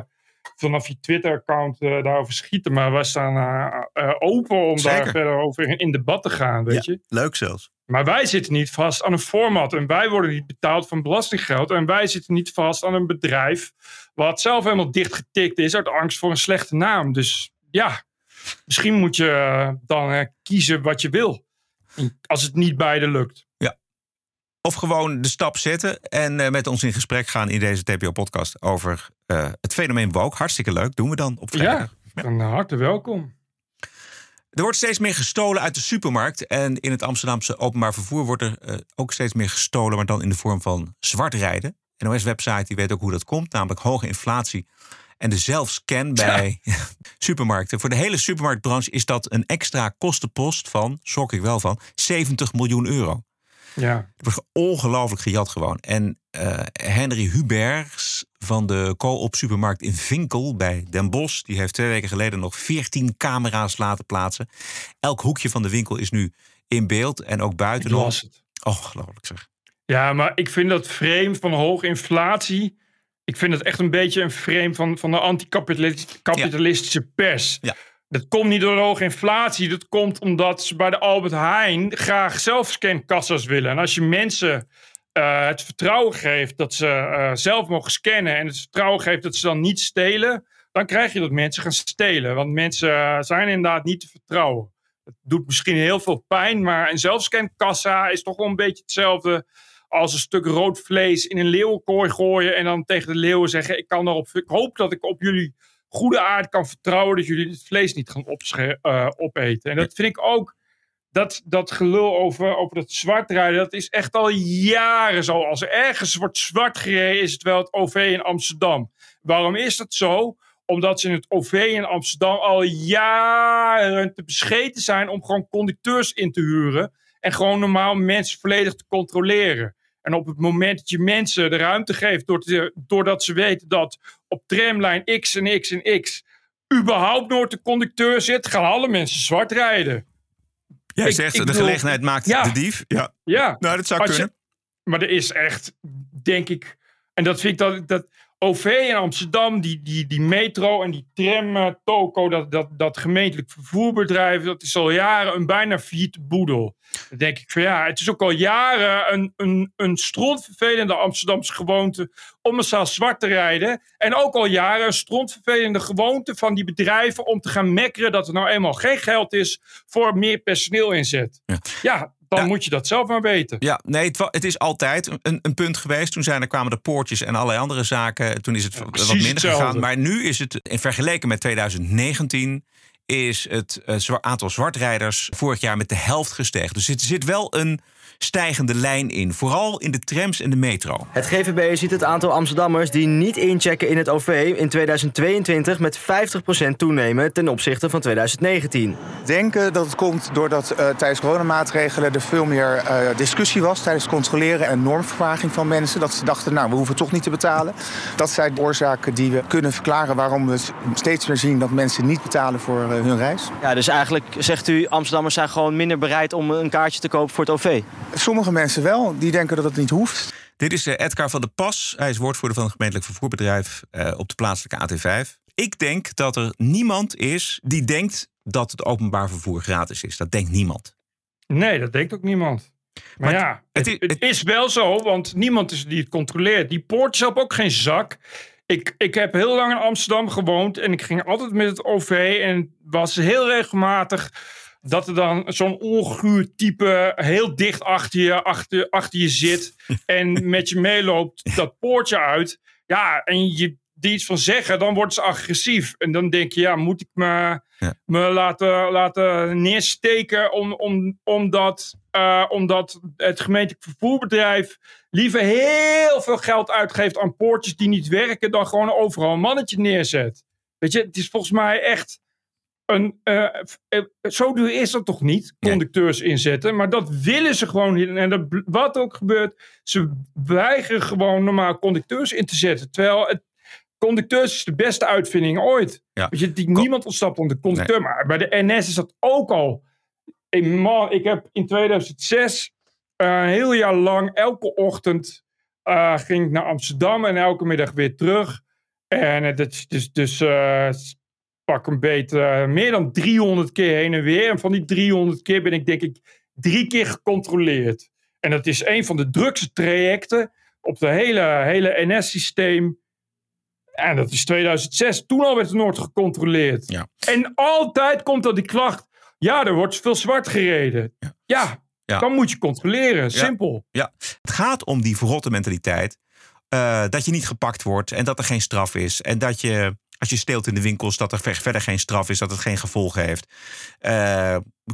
vanaf je Twitter-account daarover schieten, maar wij staan open om Zeker. daar verder over in debat te gaan, weet ja, je. Leuk zelfs. Maar wij zitten niet vast aan een format en wij worden niet betaald van belastinggeld. En wij zitten niet vast aan een bedrijf wat zelf helemaal dichtgetikt is uit angst voor een slechte naam. Dus ja, misschien moet je dan kiezen wat je wil. Als het niet beide lukt. Of gewoon de stap zetten en uh, met ons in gesprek gaan in deze TPO-podcast over eh, het fenomeen woke. Hartstikke leuk. Doen we dan op vrijdag. Ja, van harte welkom. Er wordt steeds meer gestolen uit de supermarkt. En in het Amsterdamse openbaar vervoer wordt er uh, ook steeds meer gestolen, maar dan in de vorm van zwart rijden. NOS-website die weet ook hoe dat komt, namelijk hoge inflatie En de zelfscan bij supermarkten. Voor de hele supermarktbranche is dat een extra kostenpost van, schrok ik wel van, 70 miljoen euro. Ja. Er wordt ongelooflijk gejat gewoon. En eh, Henry Huberts van de co-op supermarkt in Vinkel bij Den Bosch... die heeft twee weken geleden nog 14 camera's laten plaatsen. Elk hoekje van de winkel is nu in beeld en ook buiten. Ik las het. Ongelooflijk zeg. Ja, maar ik vind dat frame van hoge inflatie. Ik vind het echt een beetje een frame van, van de anticapitalistische pers. Ja. Dat komt niet door hoge inflatie. Dat komt omdat ze bij de Albert Heijn graag zelfscankassas willen. En als je mensen eh, het vertrouwen geeft dat ze eh, zelf mogen scannen. en het vertrouwen geeft dat ze dan niet stelen. dan krijg je dat mensen gaan stelen. Want mensen eh, zijn inderdaad niet te vertrouwen. Het doet misschien heel veel pijn, maar een zelfscankassa is toch wel een beetje hetzelfde als een stuk rood vlees in een leeuwenkooi gooien en dan tegen de leeuwen zeggen: ik kan erop, ik hoop dat ik op jullie goede aard kan vertrouwen dat jullie het vlees niet gaan eh, opeten. En dat vind ik ook. Dat, dat gelul over, over dat zwartrijden, dat is echt al jaren zo. Als er ergens wordt zwart gereden, is het wel het OV in Amsterdam. Waarom is dat zo? Omdat ze in het OV in Amsterdam al jaren te bescheten zijn om gewoon conducteurs in te huren. En gewoon normaal mensen volledig te controleren. En op het moment dat je mensen de ruimte geeft, doordat ze weten dat op tramlijn X en X en X überhaupt nooit de conducteur zit, gaan alle mensen zwart rijden. Jij Ik- zegt, ik de bedoel- gelegenheid maakt Ja. de dief. Ja. Ja. Nou, dat zou je- kunnen. maar er is echt, denk ik, en dat vind ik dat, dat OV in Amsterdam, die, die, die metro en die tram, eh, toko, dat, dat, dat gemeentelijk vervoerbedrijf, dat is al jaren een bijna failliete boedel. Dan denk ik van ja, het is ook al jaren een, een, een strontvervelende Amsterdamse gewoonte om massaal zwart te rijden. En ook al jaren een strontvervelende gewoonte van die bedrijven om te gaan mekkeren dat er nou eenmaal geen geld is voor meer personeel inzet. Ja, dan moet je dat zelf maar weten. Ja, nee, het, is altijd een, een punt geweest. Toen zijn er kwamen de poortjes en allerlei andere zaken. Toen is het wat minder hetzelfde. gegaan. Maar nu is het, in vergeleken met 2019, is het eh, aantal zwartrijders vorig jaar met de helft gestegen. Dus er zit wel een stijgende lijn in. Vooral in de trams en de metro. Het GVB ziet het aantal Amsterdammers die niet inchecken in het OV in 2022 met 50% toenemen ten opzichte van 2019. denken dat het komt doordat eh, tijdens coronamaatregelen er veel meer eh, discussie was tijdens het controleren en normvervaging van mensen. Dat ze dachten, nou, we hoeven toch niet te betalen. Dat zijn de oorzaken die we kunnen verklaren waarom we steeds meer zien dat mensen niet betalen voor eh, hun reis. Ja, dus eigenlijk zegt u Amsterdammers zijn gewoon minder bereid om een kaartje te kopen voor het OV. Sommige mensen wel, die denken dat het niet hoeft. Dit is eh, Edgar van der Pas. Hij is woordvoerder van het gemeentelijk vervoerbedrijf eh, op de plaatselijke AT5. Ik denk dat er niemand is die denkt dat het openbaar vervoer gratis is. Dat denkt niemand. Nee, dat denkt ook niemand. Maar, ja, het, het is wel zo, want niemand is die het controleert. Die poort zelf ook geen zak. Ik, ik heb heel lang in Amsterdam gewoond en ik ging altijd met het OV en was heel regelmatig dat er dan zo'n onguur type heel dicht achter je, achter, achter je zit en met je meeloopt dat poortje uit. Ja, en je die iets van zeggen, dan wordt ze agressief. En dan denk je, ja, moet ik me, me laten, laten neersteken om, om, omdat, eh, omdat het gemeentelijk vervoerbedrijf liever heel veel geld uitgeeft aan poortjes die niet werken, dan gewoon overal een mannetje neerzet. Weet je, het is volgens mij echt een. eh, eh, zo duur is dat toch niet? Conducteurs inzetten. Maar dat willen ze gewoon niet. En dat, wat ook gebeurt, ze weigeren gewoon normaal conducteurs in te zetten. Terwijl het. Conducteurs is de beste uitvinding ooit. Weet je, die, niemand ontsnapt om de conducteur. Maar bij de NS is dat ook al. Hey man, ik heb in 2006 eh, een heel jaar lang elke ochtend ging ik naar Amsterdam en elke middag weer terug. En het is dus, dus pak een beetje eh, meer dan 300 keer heen en weer. En van die 300 keer ben ik denk ik drie keer gecontroleerd. En dat is een van de drukste trajecten op het hele, hele NS-systeem. En dat is 2006. Toen al werd er nooit gecontroleerd. Ja. En altijd komt dan die klacht. Ja, er wordt veel zwart gereden. Ja, Ja. dan moet je controleren. Simpel. Ja, het gaat om die verrotte mentaliteit. eh, dat je niet gepakt wordt en dat er geen straf is. En dat je, als je steelt in de winkels, dat er ver- verder geen straf is, dat het geen gevolgen heeft.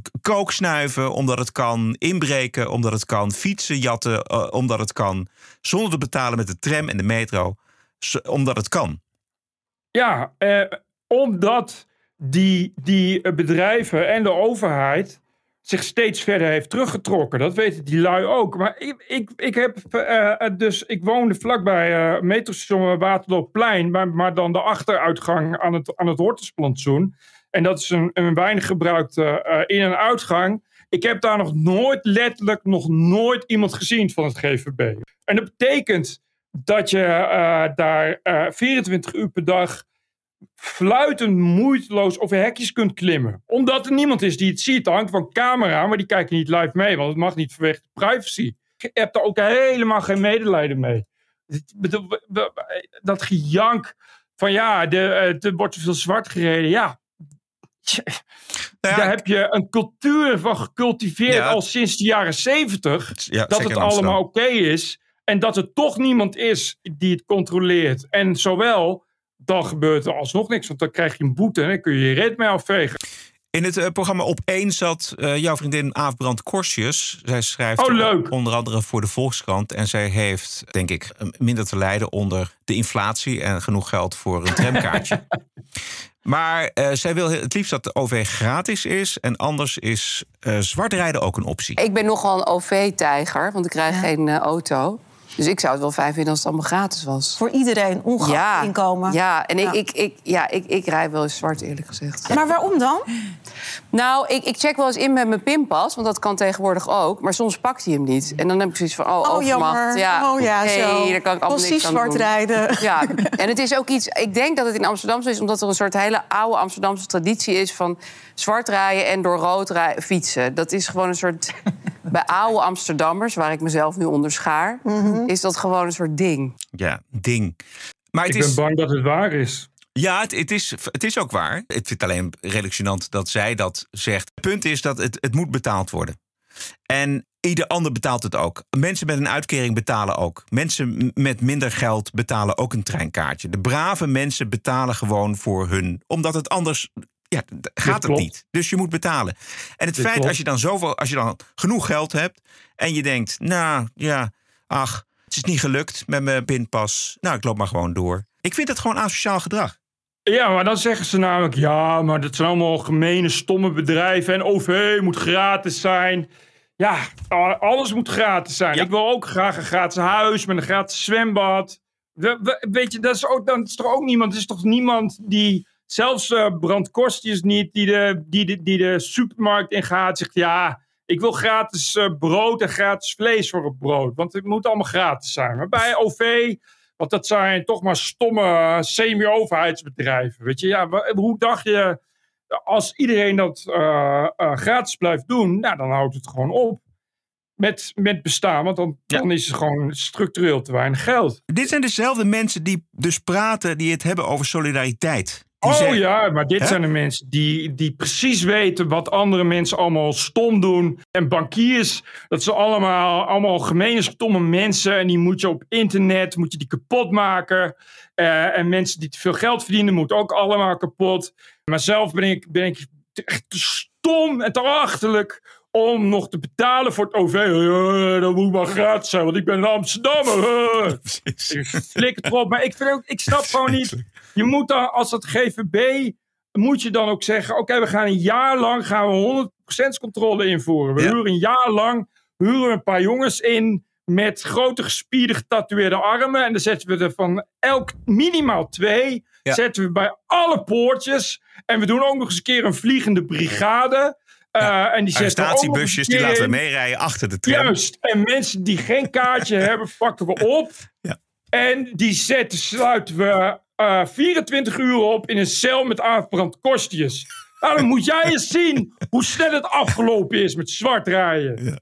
K- kook snuiven omdat het kan, inbreken omdat het kan, fietsen jatten eh, omdat het kan, zonder te betalen met de tram en de metro, omdat het kan. Ja, eh, omdat die, die bedrijven en de overheid zich steeds verder heeft teruggetrokken. Dat weten die lui ook. Maar ik, ik, ik heb uh, dus, ik woonde vlakbij uh, metrostation Waterloopplein, maar, maar dan de achteruitgang aan het, aan het Hortusplantsoen. En dat is een, een weinig gebruikte in- en uitgang. Ik heb daar nog nooit, letterlijk nog nooit iemand gezien van het GVB. En dat betekent dat je daar 24 uur per dag fluitend moeiteloos over hekjes kunt klimmen. Omdat er niemand is die het ziet. Er hangt van camera, maar die kijken niet live mee. Want het mag niet vanwege de privacy. Je hebt er ook helemaal geen medelijden mee. Dat gejank van ja, er wordt te veel zwart gereden. Ja, daar heb je een cultuur van gecultiveerd ja. al sinds de jaren zeventig. Ja, dat het allemaal oké okay is. En dat er toch niemand is die het controleert. En zowel dan gebeurt er alsnog niks. Want dan krijg je een boete en dan kun je je red mee afvegen. In het uh, programma Op 1 zat uh, jouw vriendin Aafbrand Korsjes. Zij schrijft oh, leuk. onder andere voor de Volkskrant. En zij heeft, denk ik, minder te lijden onder de inflatie... en genoeg geld voor een tramkaartje. maar uh, zij wil het liefst dat de OV gratis is. En anders is zwart rijden ook een optie. Ik ben nogal een OV-tijger, want ik krijg ja. geen auto. Dus ik zou het wel fijn vinden als het allemaal gratis was. Voor iedereen, ongeacht ja, inkomen. Ja, en ja. Ik, ik, ik, ja, ik, ik rij wel eens zwart, eerlijk gezegd. Maar waarom dan? Nou, ik, ik check wel eens in met mijn pinpas, want dat kan tegenwoordig ook. Maar soms pakt hij hem niet. En dan heb ik zoiets van, oh, oh overmacht. Jammer. Ja, oh ja, hey, zo. daar kan ik allemaal niks aan zwart doen. rijden. Ja, en het is ook iets... Ik denk dat het in Amsterdam zo is, omdat er een soort hele oude Amsterdamse traditie is... van zwart rijden en door rood rijden, fietsen. Dat is gewoon een soort... Bij oude Amsterdammers, waar ik mezelf nu onder schaar... Mm -hmm. Is dat gewoon een soort ding. Ja, ding. Maar het ik is... ben bang dat het waar is. Ja, het, het, is, het is ook waar. Ik vind het alleen redelijk gênant dat zij dat zegt. Het punt is dat het, het moet betaald worden. En ieder ander betaalt het ook. Mensen met een uitkering betalen ook. Mensen met minder geld betalen ook een treinkaartje. De brave mensen betalen gewoon voor hun. Omdat het anders ja, gaat het niet. Dus je moet betalen. En het Dit feit klopt. als je dan zoveel, als je dan genoeg geld hebt en je denkt, nou ja, ach, het is niet gelukt met mijn pinpas. Nou, ik loop maar gewoon door. Ik vind het gewoon asociaal gedrag. Ja, maar dan zeggen ze namelijk... ja, maar dat zijn allemaal gemene, stomme bedrijven... en OV moet gratis zijn. Ja, alles moet gratis zijn. Ik wil ook graag een gratis huis met een gratis zwembad. We- we- weet je, dat is, ook, is er ook niemand... er is toch niemand die... zelfs uh, Brand Kostjes niet... Die de, die, de, die de supermarkt ingaat zegt... ja, ik wil gratis eh, brood en gratis vlees voor het brood. Want het moet allemaal gratis zijn. Maar bij OV... Want dat zijn toch maar stomme eh, semi-overheidsbedrijven. Weet je, ja, hoe dacht je, als iedereen dat eh, gratis blijft doen, nou, dan houdt het gewoon op met, met bestaan. Want dan, dan is er gewoon structureel te weinig geld. Dit zijn dezelfde mensen die dus praten, die het hebben over solidariteit. Oh zeggen- ja, maar dit Hè? zijn de mensen die, die precies weten wat andere mensen allemaal stom doen. En bankiers, dat zijn allemaal, allemaal gemene stomme mensen. En die moet je op internet moet je die kapot maken. Eh, en mensen die te veel geld verdienen, moeten ook allemaal kapot. Maar zelf ben ik, ben ik echt te stom en te achterlijk om nog te betalen voor het OV. Eh, dat moet maar gratis zijn, want ik ben een Amsterdammer. Eh. Ik Flikker erop. Maar ik, vind ook, ik snap gewoon niet. Je moet dan, als dat GVB, moet je dan ook zeggen: oké, we gaan een jaar lang gaan we 100% controle invoeren. We huren een jaar lang huren we een paar jongens in met grote gespierde getatoeëerde armen. En dan zetten we er van elk minimaal twee. Ja. Zetten we bij alle poortjes. En we doen ook nog eens een keer een vliegende brigade. Eh, en die Arrestatiebusjes, die laten we meerijden achter de tram. Juist. En mensen die geen kaartje hebben, pakken we op. En die zetten, sluiten we eh, 24 uur op in een cel met aanverbrand kostjes. Nou, dan moet jij eens zien hoe snel het afgelopen is met zwart rijden.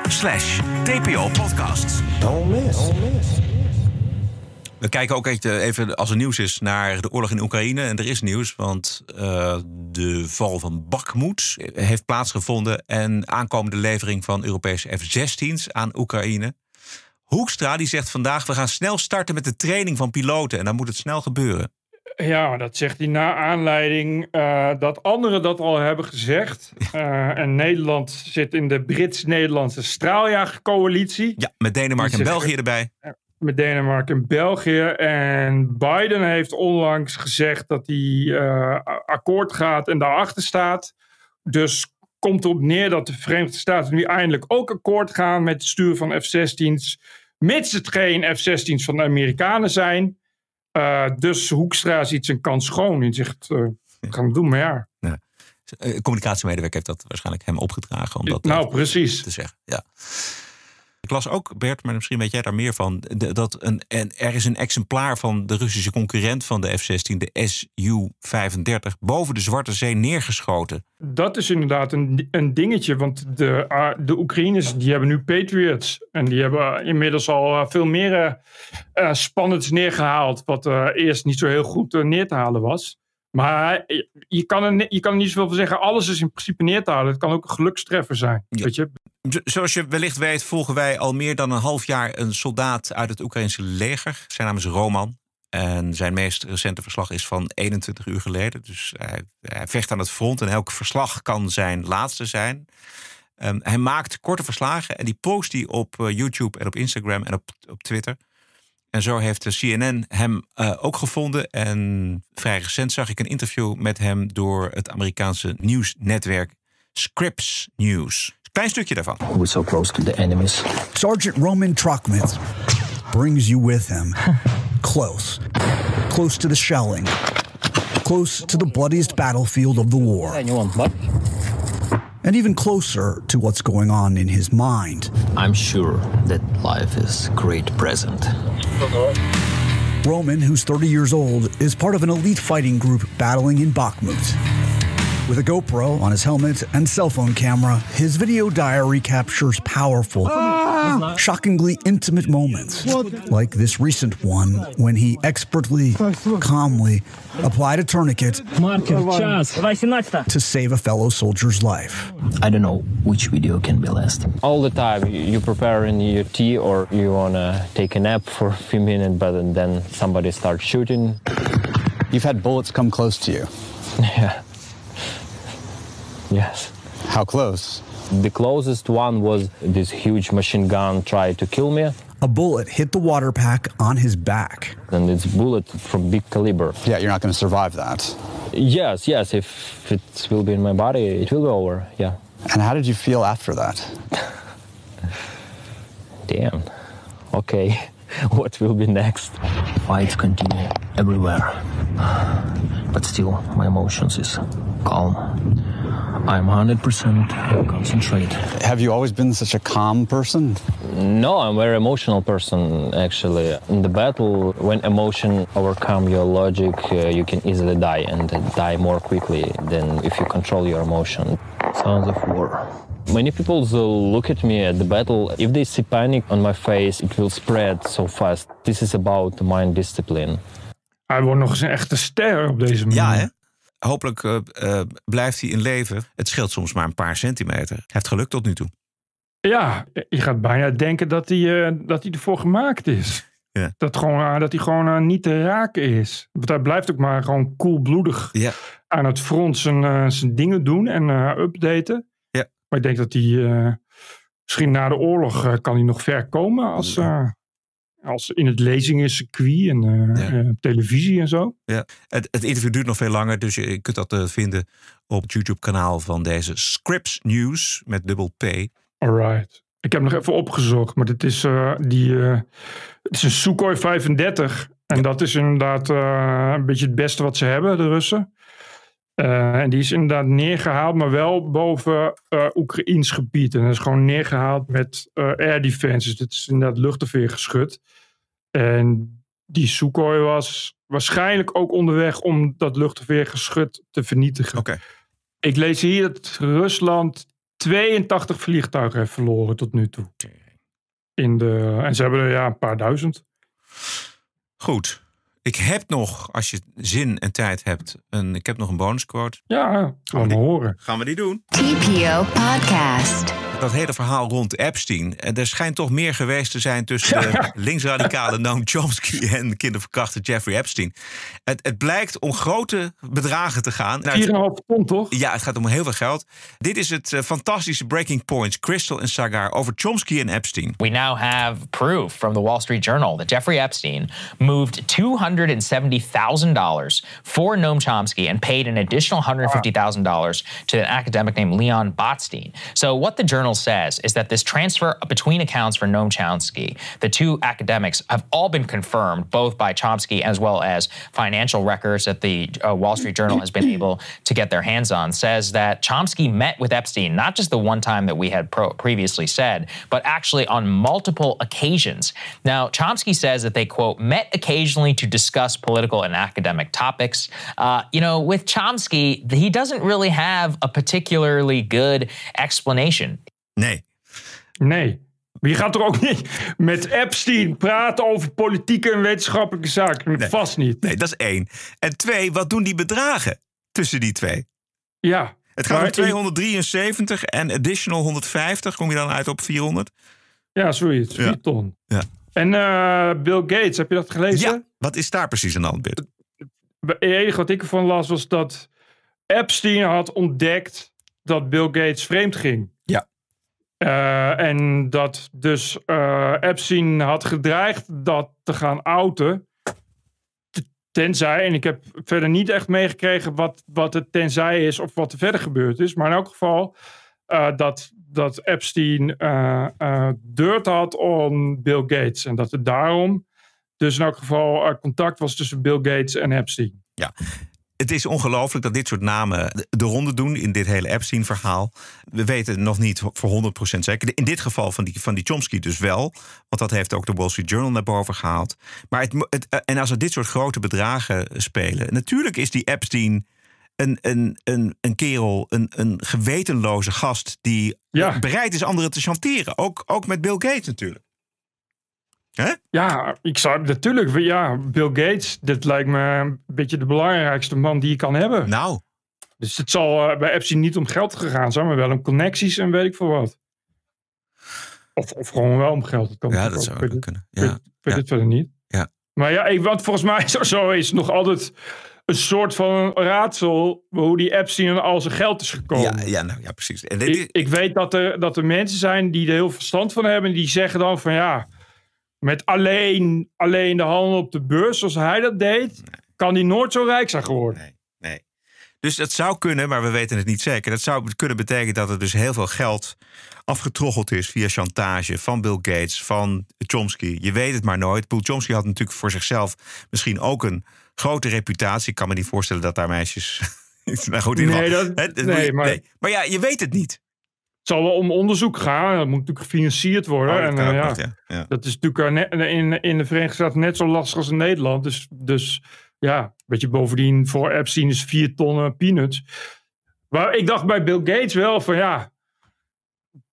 slash TPO-podcast. Don't miss. We kijken ook eh, even, als er nieuws is, naar de oorlog in Oekraïne. En er is nieuws, want uh, de val van Bakhmut heeft plaatsgevonden. En aankomende levering van Europese F-16's aan Oekraïne. Hoekstra die zegt vandaag, we gaan snel starten met de training van piloten. En dan moet het snel gebeuren. Ja, dat zegt hij na aanleiding uh, dat anderen dat al hebben gezegd. Uh, en Nederland zit in de Brits-Nederlandse straaljagercoalitie. Ja, met Denemarken en België erbij. Met Denemarken en België. En Biden heeft onlangs gezegd dat hij uh, akkoord gaat en daarachter staat. Dus komt erop neer dat de Verenigde Staten nu eindelijk ook akkoord gaan met het sturen van F-16's. Mits het geen F-16's van de Amerikanen zijn. Uh, dus Hoekstra ziet zijn kans schoon en zegt, uh, gaan doen, maar ja. ja. Communicatiemedewerker heeft dat waarschijnlijk hem opgedragen om dat nou, precies. te zeggen. Ja. Ik las ook, Bert, maar misschien weet jij daar meer van. Dat een, en er is een exemplaar van de Russische concurrent van de F-16, de Su-35, boven de Zwarte Zee neergeschoten. Dat is inderdaad een, een dingetje, want de, uh, de Oekraïners die hebben nu Patriots. En die hebben inmiddels al veel meer uh, spannends neergehaald, wat uh, eerst niet zo heel goed neer te halen was. Maar je kan, er, je kan er niet zoveel van zeggen. Alles is in principe neer te halen. Het kan ook een gelukstreffer zijn. Ja. Weet je? Zoals je wellicht weet, volgen wij al meer dan een half jaar een soldaat uit het Oekraïnse leger. Zijn naam is Roman. En zijn meest recente verslag is van 21 uur geleden. Dus hij, hij vecht aan het front en elk verslag kan zijn laatste zijn. Um, hij maakt korte verslagen en die post hij op uh, YouTube en op Instagram en op, op Twitter. En zo heeft de CNN hem uh, ook gevonden. En vrij recent zag ik een interview met hem door het Amerikaanse nieuwsnetwerk Scripps News. Klein stukje daarvan. We're so close to the enemies. Sergeant Roman Trachmith brings you with him. Close. Close to the shelling. Close to the bloodiest battlefield of the war. And even closer to what's going on in his mind. I'm sure that life is great present. Roman, who's 30 years old, is part of an elite fighting group battling in Bakhmut. With a GoPro on his helmet and cell phone camera, his video diary captures powerful, ah! shockingly intimate moments. Like this recent one when he expertly, calmly applied a tourniquet to save a fellow soldier's life. I don't know which video can be last. All the time, you preparing your tea or you want to take a nap for a few minutes, but then somebody starts shooting. You've had bullets come close to you. Yeah. Yes. How close? The closest one was this huge machine gun tried to kill me. A bullet hit the water pack on his back. And it's bullet from big caliber. Yeah, you're not going to survive that. Yes, yes. If it will be in my body, it will go over. Yeah. And how did you feel after that? Damn. Okay. What will be next? Fights continue everywhere. But still, my emotions is calm. I'm 100% concentrate. Have you always been such a calm person? No, I'm a very emotional person, actually. In the battle, when emotion overcome your logic, uh, you can easily die and die more quickly than if you control your emotion. Sounds of war. Many people look at me at the battle. If they see panic on my face, it will spread so fast. This is about mind discipline. Hij wordt nog eens een echte ster op deze manier. Ja, hè? Hopelijk uh, uh, blijft hij in leven. Het scheelt soms maar een paar centimeter. Hij heeft geluk tot nu toe. Ja, je gaat bijna denken dat hij, uh, dat hij ervoor gemaakt is. Ja. Dat, gewoon, dat hij gewoon niet te raken is. Want hij blijft ook maar gewoon koelbloedig ja. aan het front zijn, zijn dingen doen en updaten. Ja. Maar ik denk dat hij misschien na de oorlog kan hij nog ver komen als, als in het lezingencircuit en uh, ja. uh, televisie en zo. Ja, het, het, interview duurt nog veel langer, dus je kunt dat uh, vinden op het YouTube-kanaal van deze Scripps News met dubbel P. Alright. Ik heb nog even opgezocht, maar dit is, die, het is een Sukhoi 35. En ja. dat is inderdaad een beetje het beste wat ze hebben, de Russen. En die is inderdaad neergehaald, maar wel boven Oekraïns gebied. En dat is gewoon neergehaald met air defense. Dus het is inderdaad luchtafweer geschud. En die Sukhoi was waarschijnlijk ook onderweg om dat luchtafweergeschut te vernietigen. Okay. Ik lees hier dat Rusland 82 vliegtuigen heeft verloren tot nu toe. In de, en ze hebben er ja, een paar duizend. Goed. Ik heb nog, als je zin en tijd hebt, een, ik heb nog een bonusquote. Ja, gaan we horen. Gaan we die doen? TPO Podcast. Dat hele verhaal rond Epstein. En er schijnt toch meer geweest te zijn tussen de linksradicale Noam Chomsky en kinderverkrachter Jeffrey Epstein. Het, het blijkt om grote bedragen te gaan. Nou, het- 4,5 ton toch? ja, het gaat om heel veel geld. Dit is het eh, fantastische Breaking Points, Crystal en Sagar over Chomsky en Epstein. We now have proof from the Wall Street Journal that Jeffrey Epstein moved $270,000 for Noam Chomsky and paid an additional $150,000 to an academic named Leon Botstein. So, what the journal says is that this transfer between accounts for Noam Chomsky, the two academics, have all been confirmed both by Chomsky as well as financial records that the uh, Wall Street Journal has been able to get their hands on. Says that Chomsky met with Epstein, not just the one time that we had pro- previously said, but actually on multiple occasions. Now, Chomsky says that they, quote, met occasionally to discuss political and academic topics. Uh, you know, with Chomsky, he doesn't really have a particularly good explanation. Nee. Nee. Maar je gaat er ook niet met Epstein praten over politieke en wetenschappelijke zaken. Vast niet. Nee, dat is één. En twee, wat doen die bedragen tussen die twee? Ja. Het gaat om 273 en additional 150. Kom je dan uit op 400? Ja, zoiets. Ja. 4 ton. Ja. En eh, Bill Gates, heb je dat gelezen? Ja, wat is daar precies aan de hand, Bit? Het enige wat ik ervan las was dat Epstein had ontdekt dat Bill Gates vreemd ging. Eh, en dat dus eh, Epstein had gedreigd dat te gaan outen. Tenzij, en ik heb verder niet echt meegekregen wat, wat het tenzij is of wat er verder gebeurd is. Maar in elk geval eh, dat, dat Epstein dirt had om Bill Gates. En dat het daarom dus in elk geval contact was tussen Bill Gates en Epstein. Ja. Het is ongelooflijk dat dit soort namen de- de ronde doen in dit hele Epstein-verhaal. We weten nog niet voor 100% zeker. In dit geval van die, van die Chomsky dus wel. Want dat heeft ook de Wall Street Journal naar boven gehaald. Maar het, eh, en als er dit soort grote bedragen spelen. Natuurlijk is die Epstein een, een, een, een kerel, een, een gewetenloze gast. die bereid is anderen te chanteren. Ook, ook met Bill Gates natuurlijk. Hè? Ja, ik zou natuurlijk. Ja, Bill Gates, dit lijkt me een beetje de belangrijkste man die je kan hebben. Nou. Dus het zal eh, bij Epstein niet om geld gegaan zijn, maar wel om connecties en weet ik veel wat. Of, of gewoon wel om geld. Dat Ja, dat ook. zou weet kunnen. het- Ik weet, Ja. ik weet Ja. het verder niet. Ja. Maar ja, ik, want volgens mij zo, zo is nog altijd een soort van raadsel hoe die Epstein aan al zijn geld is gekomen. Ja, ja, nou, ja precies. En dit- Ik, ik weet dat er, dat er mensen zijn die er heel verstand van hebben. Die zeggen dan van ja, met alleen, alleen de handel op de beurs zoals hij dat deed, kan hij nooit zo rijk zijn geworden. Nee. Dus dat zou kunnen, maar we weten het niet zeker. Dat zou kunnen betekenen dat er dus heel veel geld afgetroggeld is via chantage van Bill Gates, van Chomsky. Je weet het maar nooit. Bill Chomsky had natuurlijk voor zichzelf misschien ook een grote reputatie. Ik kan me niet voorstellen dat daar meisjes. nou goed, in Nee, dat- nee, maar- maar ja, je weet het niet. Het zal wel om onderzoek gaan. Dat moet natuurlijk gefinancierd worden. Oh, dat en, eh, ja. Dat is natuurlijk eh, in, in de Verenigde Staten net zo lastig als in Nederland. Dus, dus ja, weet je, bovendien voor Epstein is vier ton peanuts. Maar ik dacht bij Bill Gates wel van ja,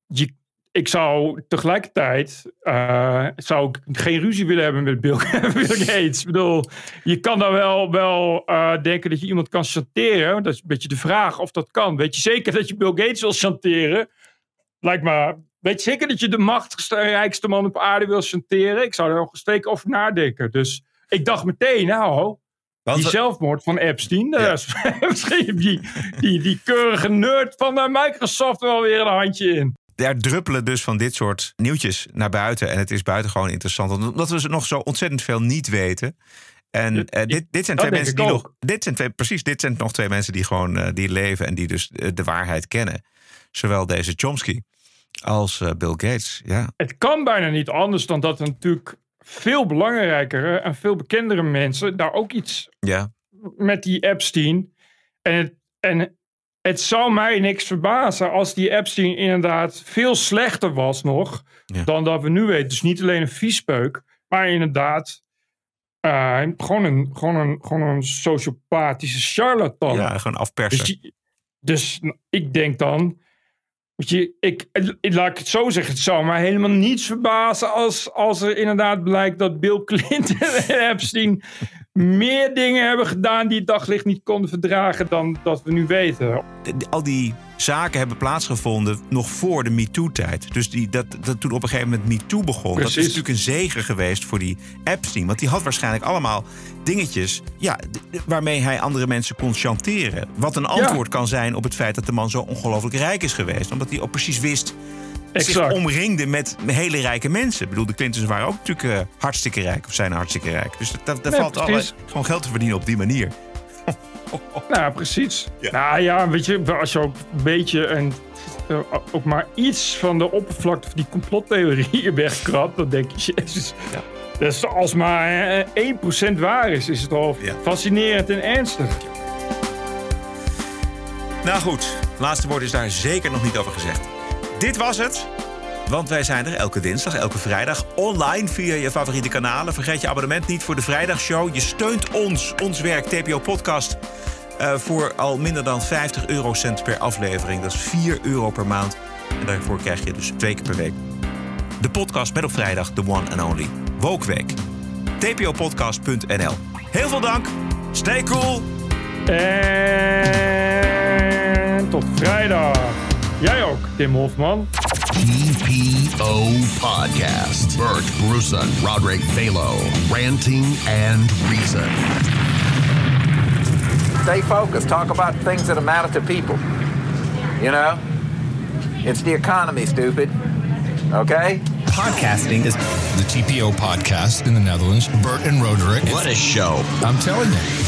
je, ik zou tegelijkertijd eh, zou ik geen ruzie willen hebben met Bill, Bill Gates. Ik bedoel, je kan dan wel, wel eh, denken dat je iemand kan chanteren. Dat is een beetje de vraag of dat kan. Weet je zeker dat je Bill Gates wil chanteren? Lijkt me. Weet je zeker dat je de machtigste en rijkste man op aarde wil chanteren? Ik zou er nog steken over nadenken. Dus ik dacht meteen, nou, die zelfmoord van Epstein. misschien die, die, die keurige nerd van eh, Microsoft wel weer een handje in. Er druppelen dus van dit soort nieuwtjes naar buiten. En het is buitengewoon interessant. Omdat we nog zo ontzettend veel niet weten. En eh, dit, dit zijn twee mensen die ook. nog. Dit zijn twee, precies, dit zijn nog twee mensen die gewoon eh, die leven en die dus eh, de waarheid kennen. Zowel deze Chomsky als Bill Gates. Ja. Het kan bijna niet anders dan dat er natuurlijk veel belangrijkere en veel bekendere mensen daar ook iets Ja. met die Epstein. En het, en het zou mij niks verbazen als die Epstein inderdaad veel slechter was nog dan dat we nu weten. Dus niet alleen een viespeuk, maar inderdaad eh, gewoon, een, gewoon, een, gewoon een sociopathische charlatan. ja, gewoon afpersen. Dus, die- dus ik denk dan, Weet je, ik, ik- laat ik het zo zeggen, het zou mij helemaal niets verbazen als, als er inderdaad blijkt dat Bill Clinton en Epstein meer dingen hebben gedaan die het daglicht niet konden verdragen dan dat we nu weten. Al die zaken hebben plaatsgevonden nog voor de MeToo-tijd. Dus die, dat, dat toen op een gegeven moment MeToo begon... dat is Precies. natuurlijk een zegen geweest voor die Epstein. Want die had waarschijnlijk allemaal dingetjes... Ja, waarmee hij andere mensen kon chanteren. Wat een antwoord kan zijn op het feit dat de man zo ongelooflijk rijk is geweest. Omdat hij ook precies wist... zich Exact. omringde met hele rijke mensen. Ik bedoel, de Clintons waren ook natuurlijk eh, hartstikke rijk. Of zijn hartstikke rijk. Dus daar Nee, valt alle, precies. gewoon geld te verdienen op die manier. Nou, precies. Nou ja, weet je, als je ook een beetje en eh, ook maar iets van de oppervlakte van die complottheorieën wegkrabt, dan denk je, jezus. Dus als maar eh, 1% waar is, is het al fascinerend en ernstig. Nou goed, laatste woord is daar zeker nog niet over gezegd. Dit was het. Want wij zijn er elke dinsdag, elke vrijdag online via je favoriete kanalen. Vergeet je abonnement niet voor de vrijdagshow. Je steunt ons, ons werk, TPO Podcast, eh, voor al minder dan 50 eurocent per aflevering. Dat is 4 euro per maand. En daarvoor krijg je dus twee keer per week de podcast met op vrijdag de one and only Wookweek. tpopodcast.nl Heel veel dank. Stay cool. En tot vrijdag. Jij er ook, Tim Hofman. TPO Podcast. Bert Bruson, Roderick Balo, Ranting and Reason. Stay focused. Talk about things that matter to people. You know? It's the economy, stupid. Okay? Podcasting is the TPO podcast in the Netherlands. Bert and Roderick. What a show. I'm telling you.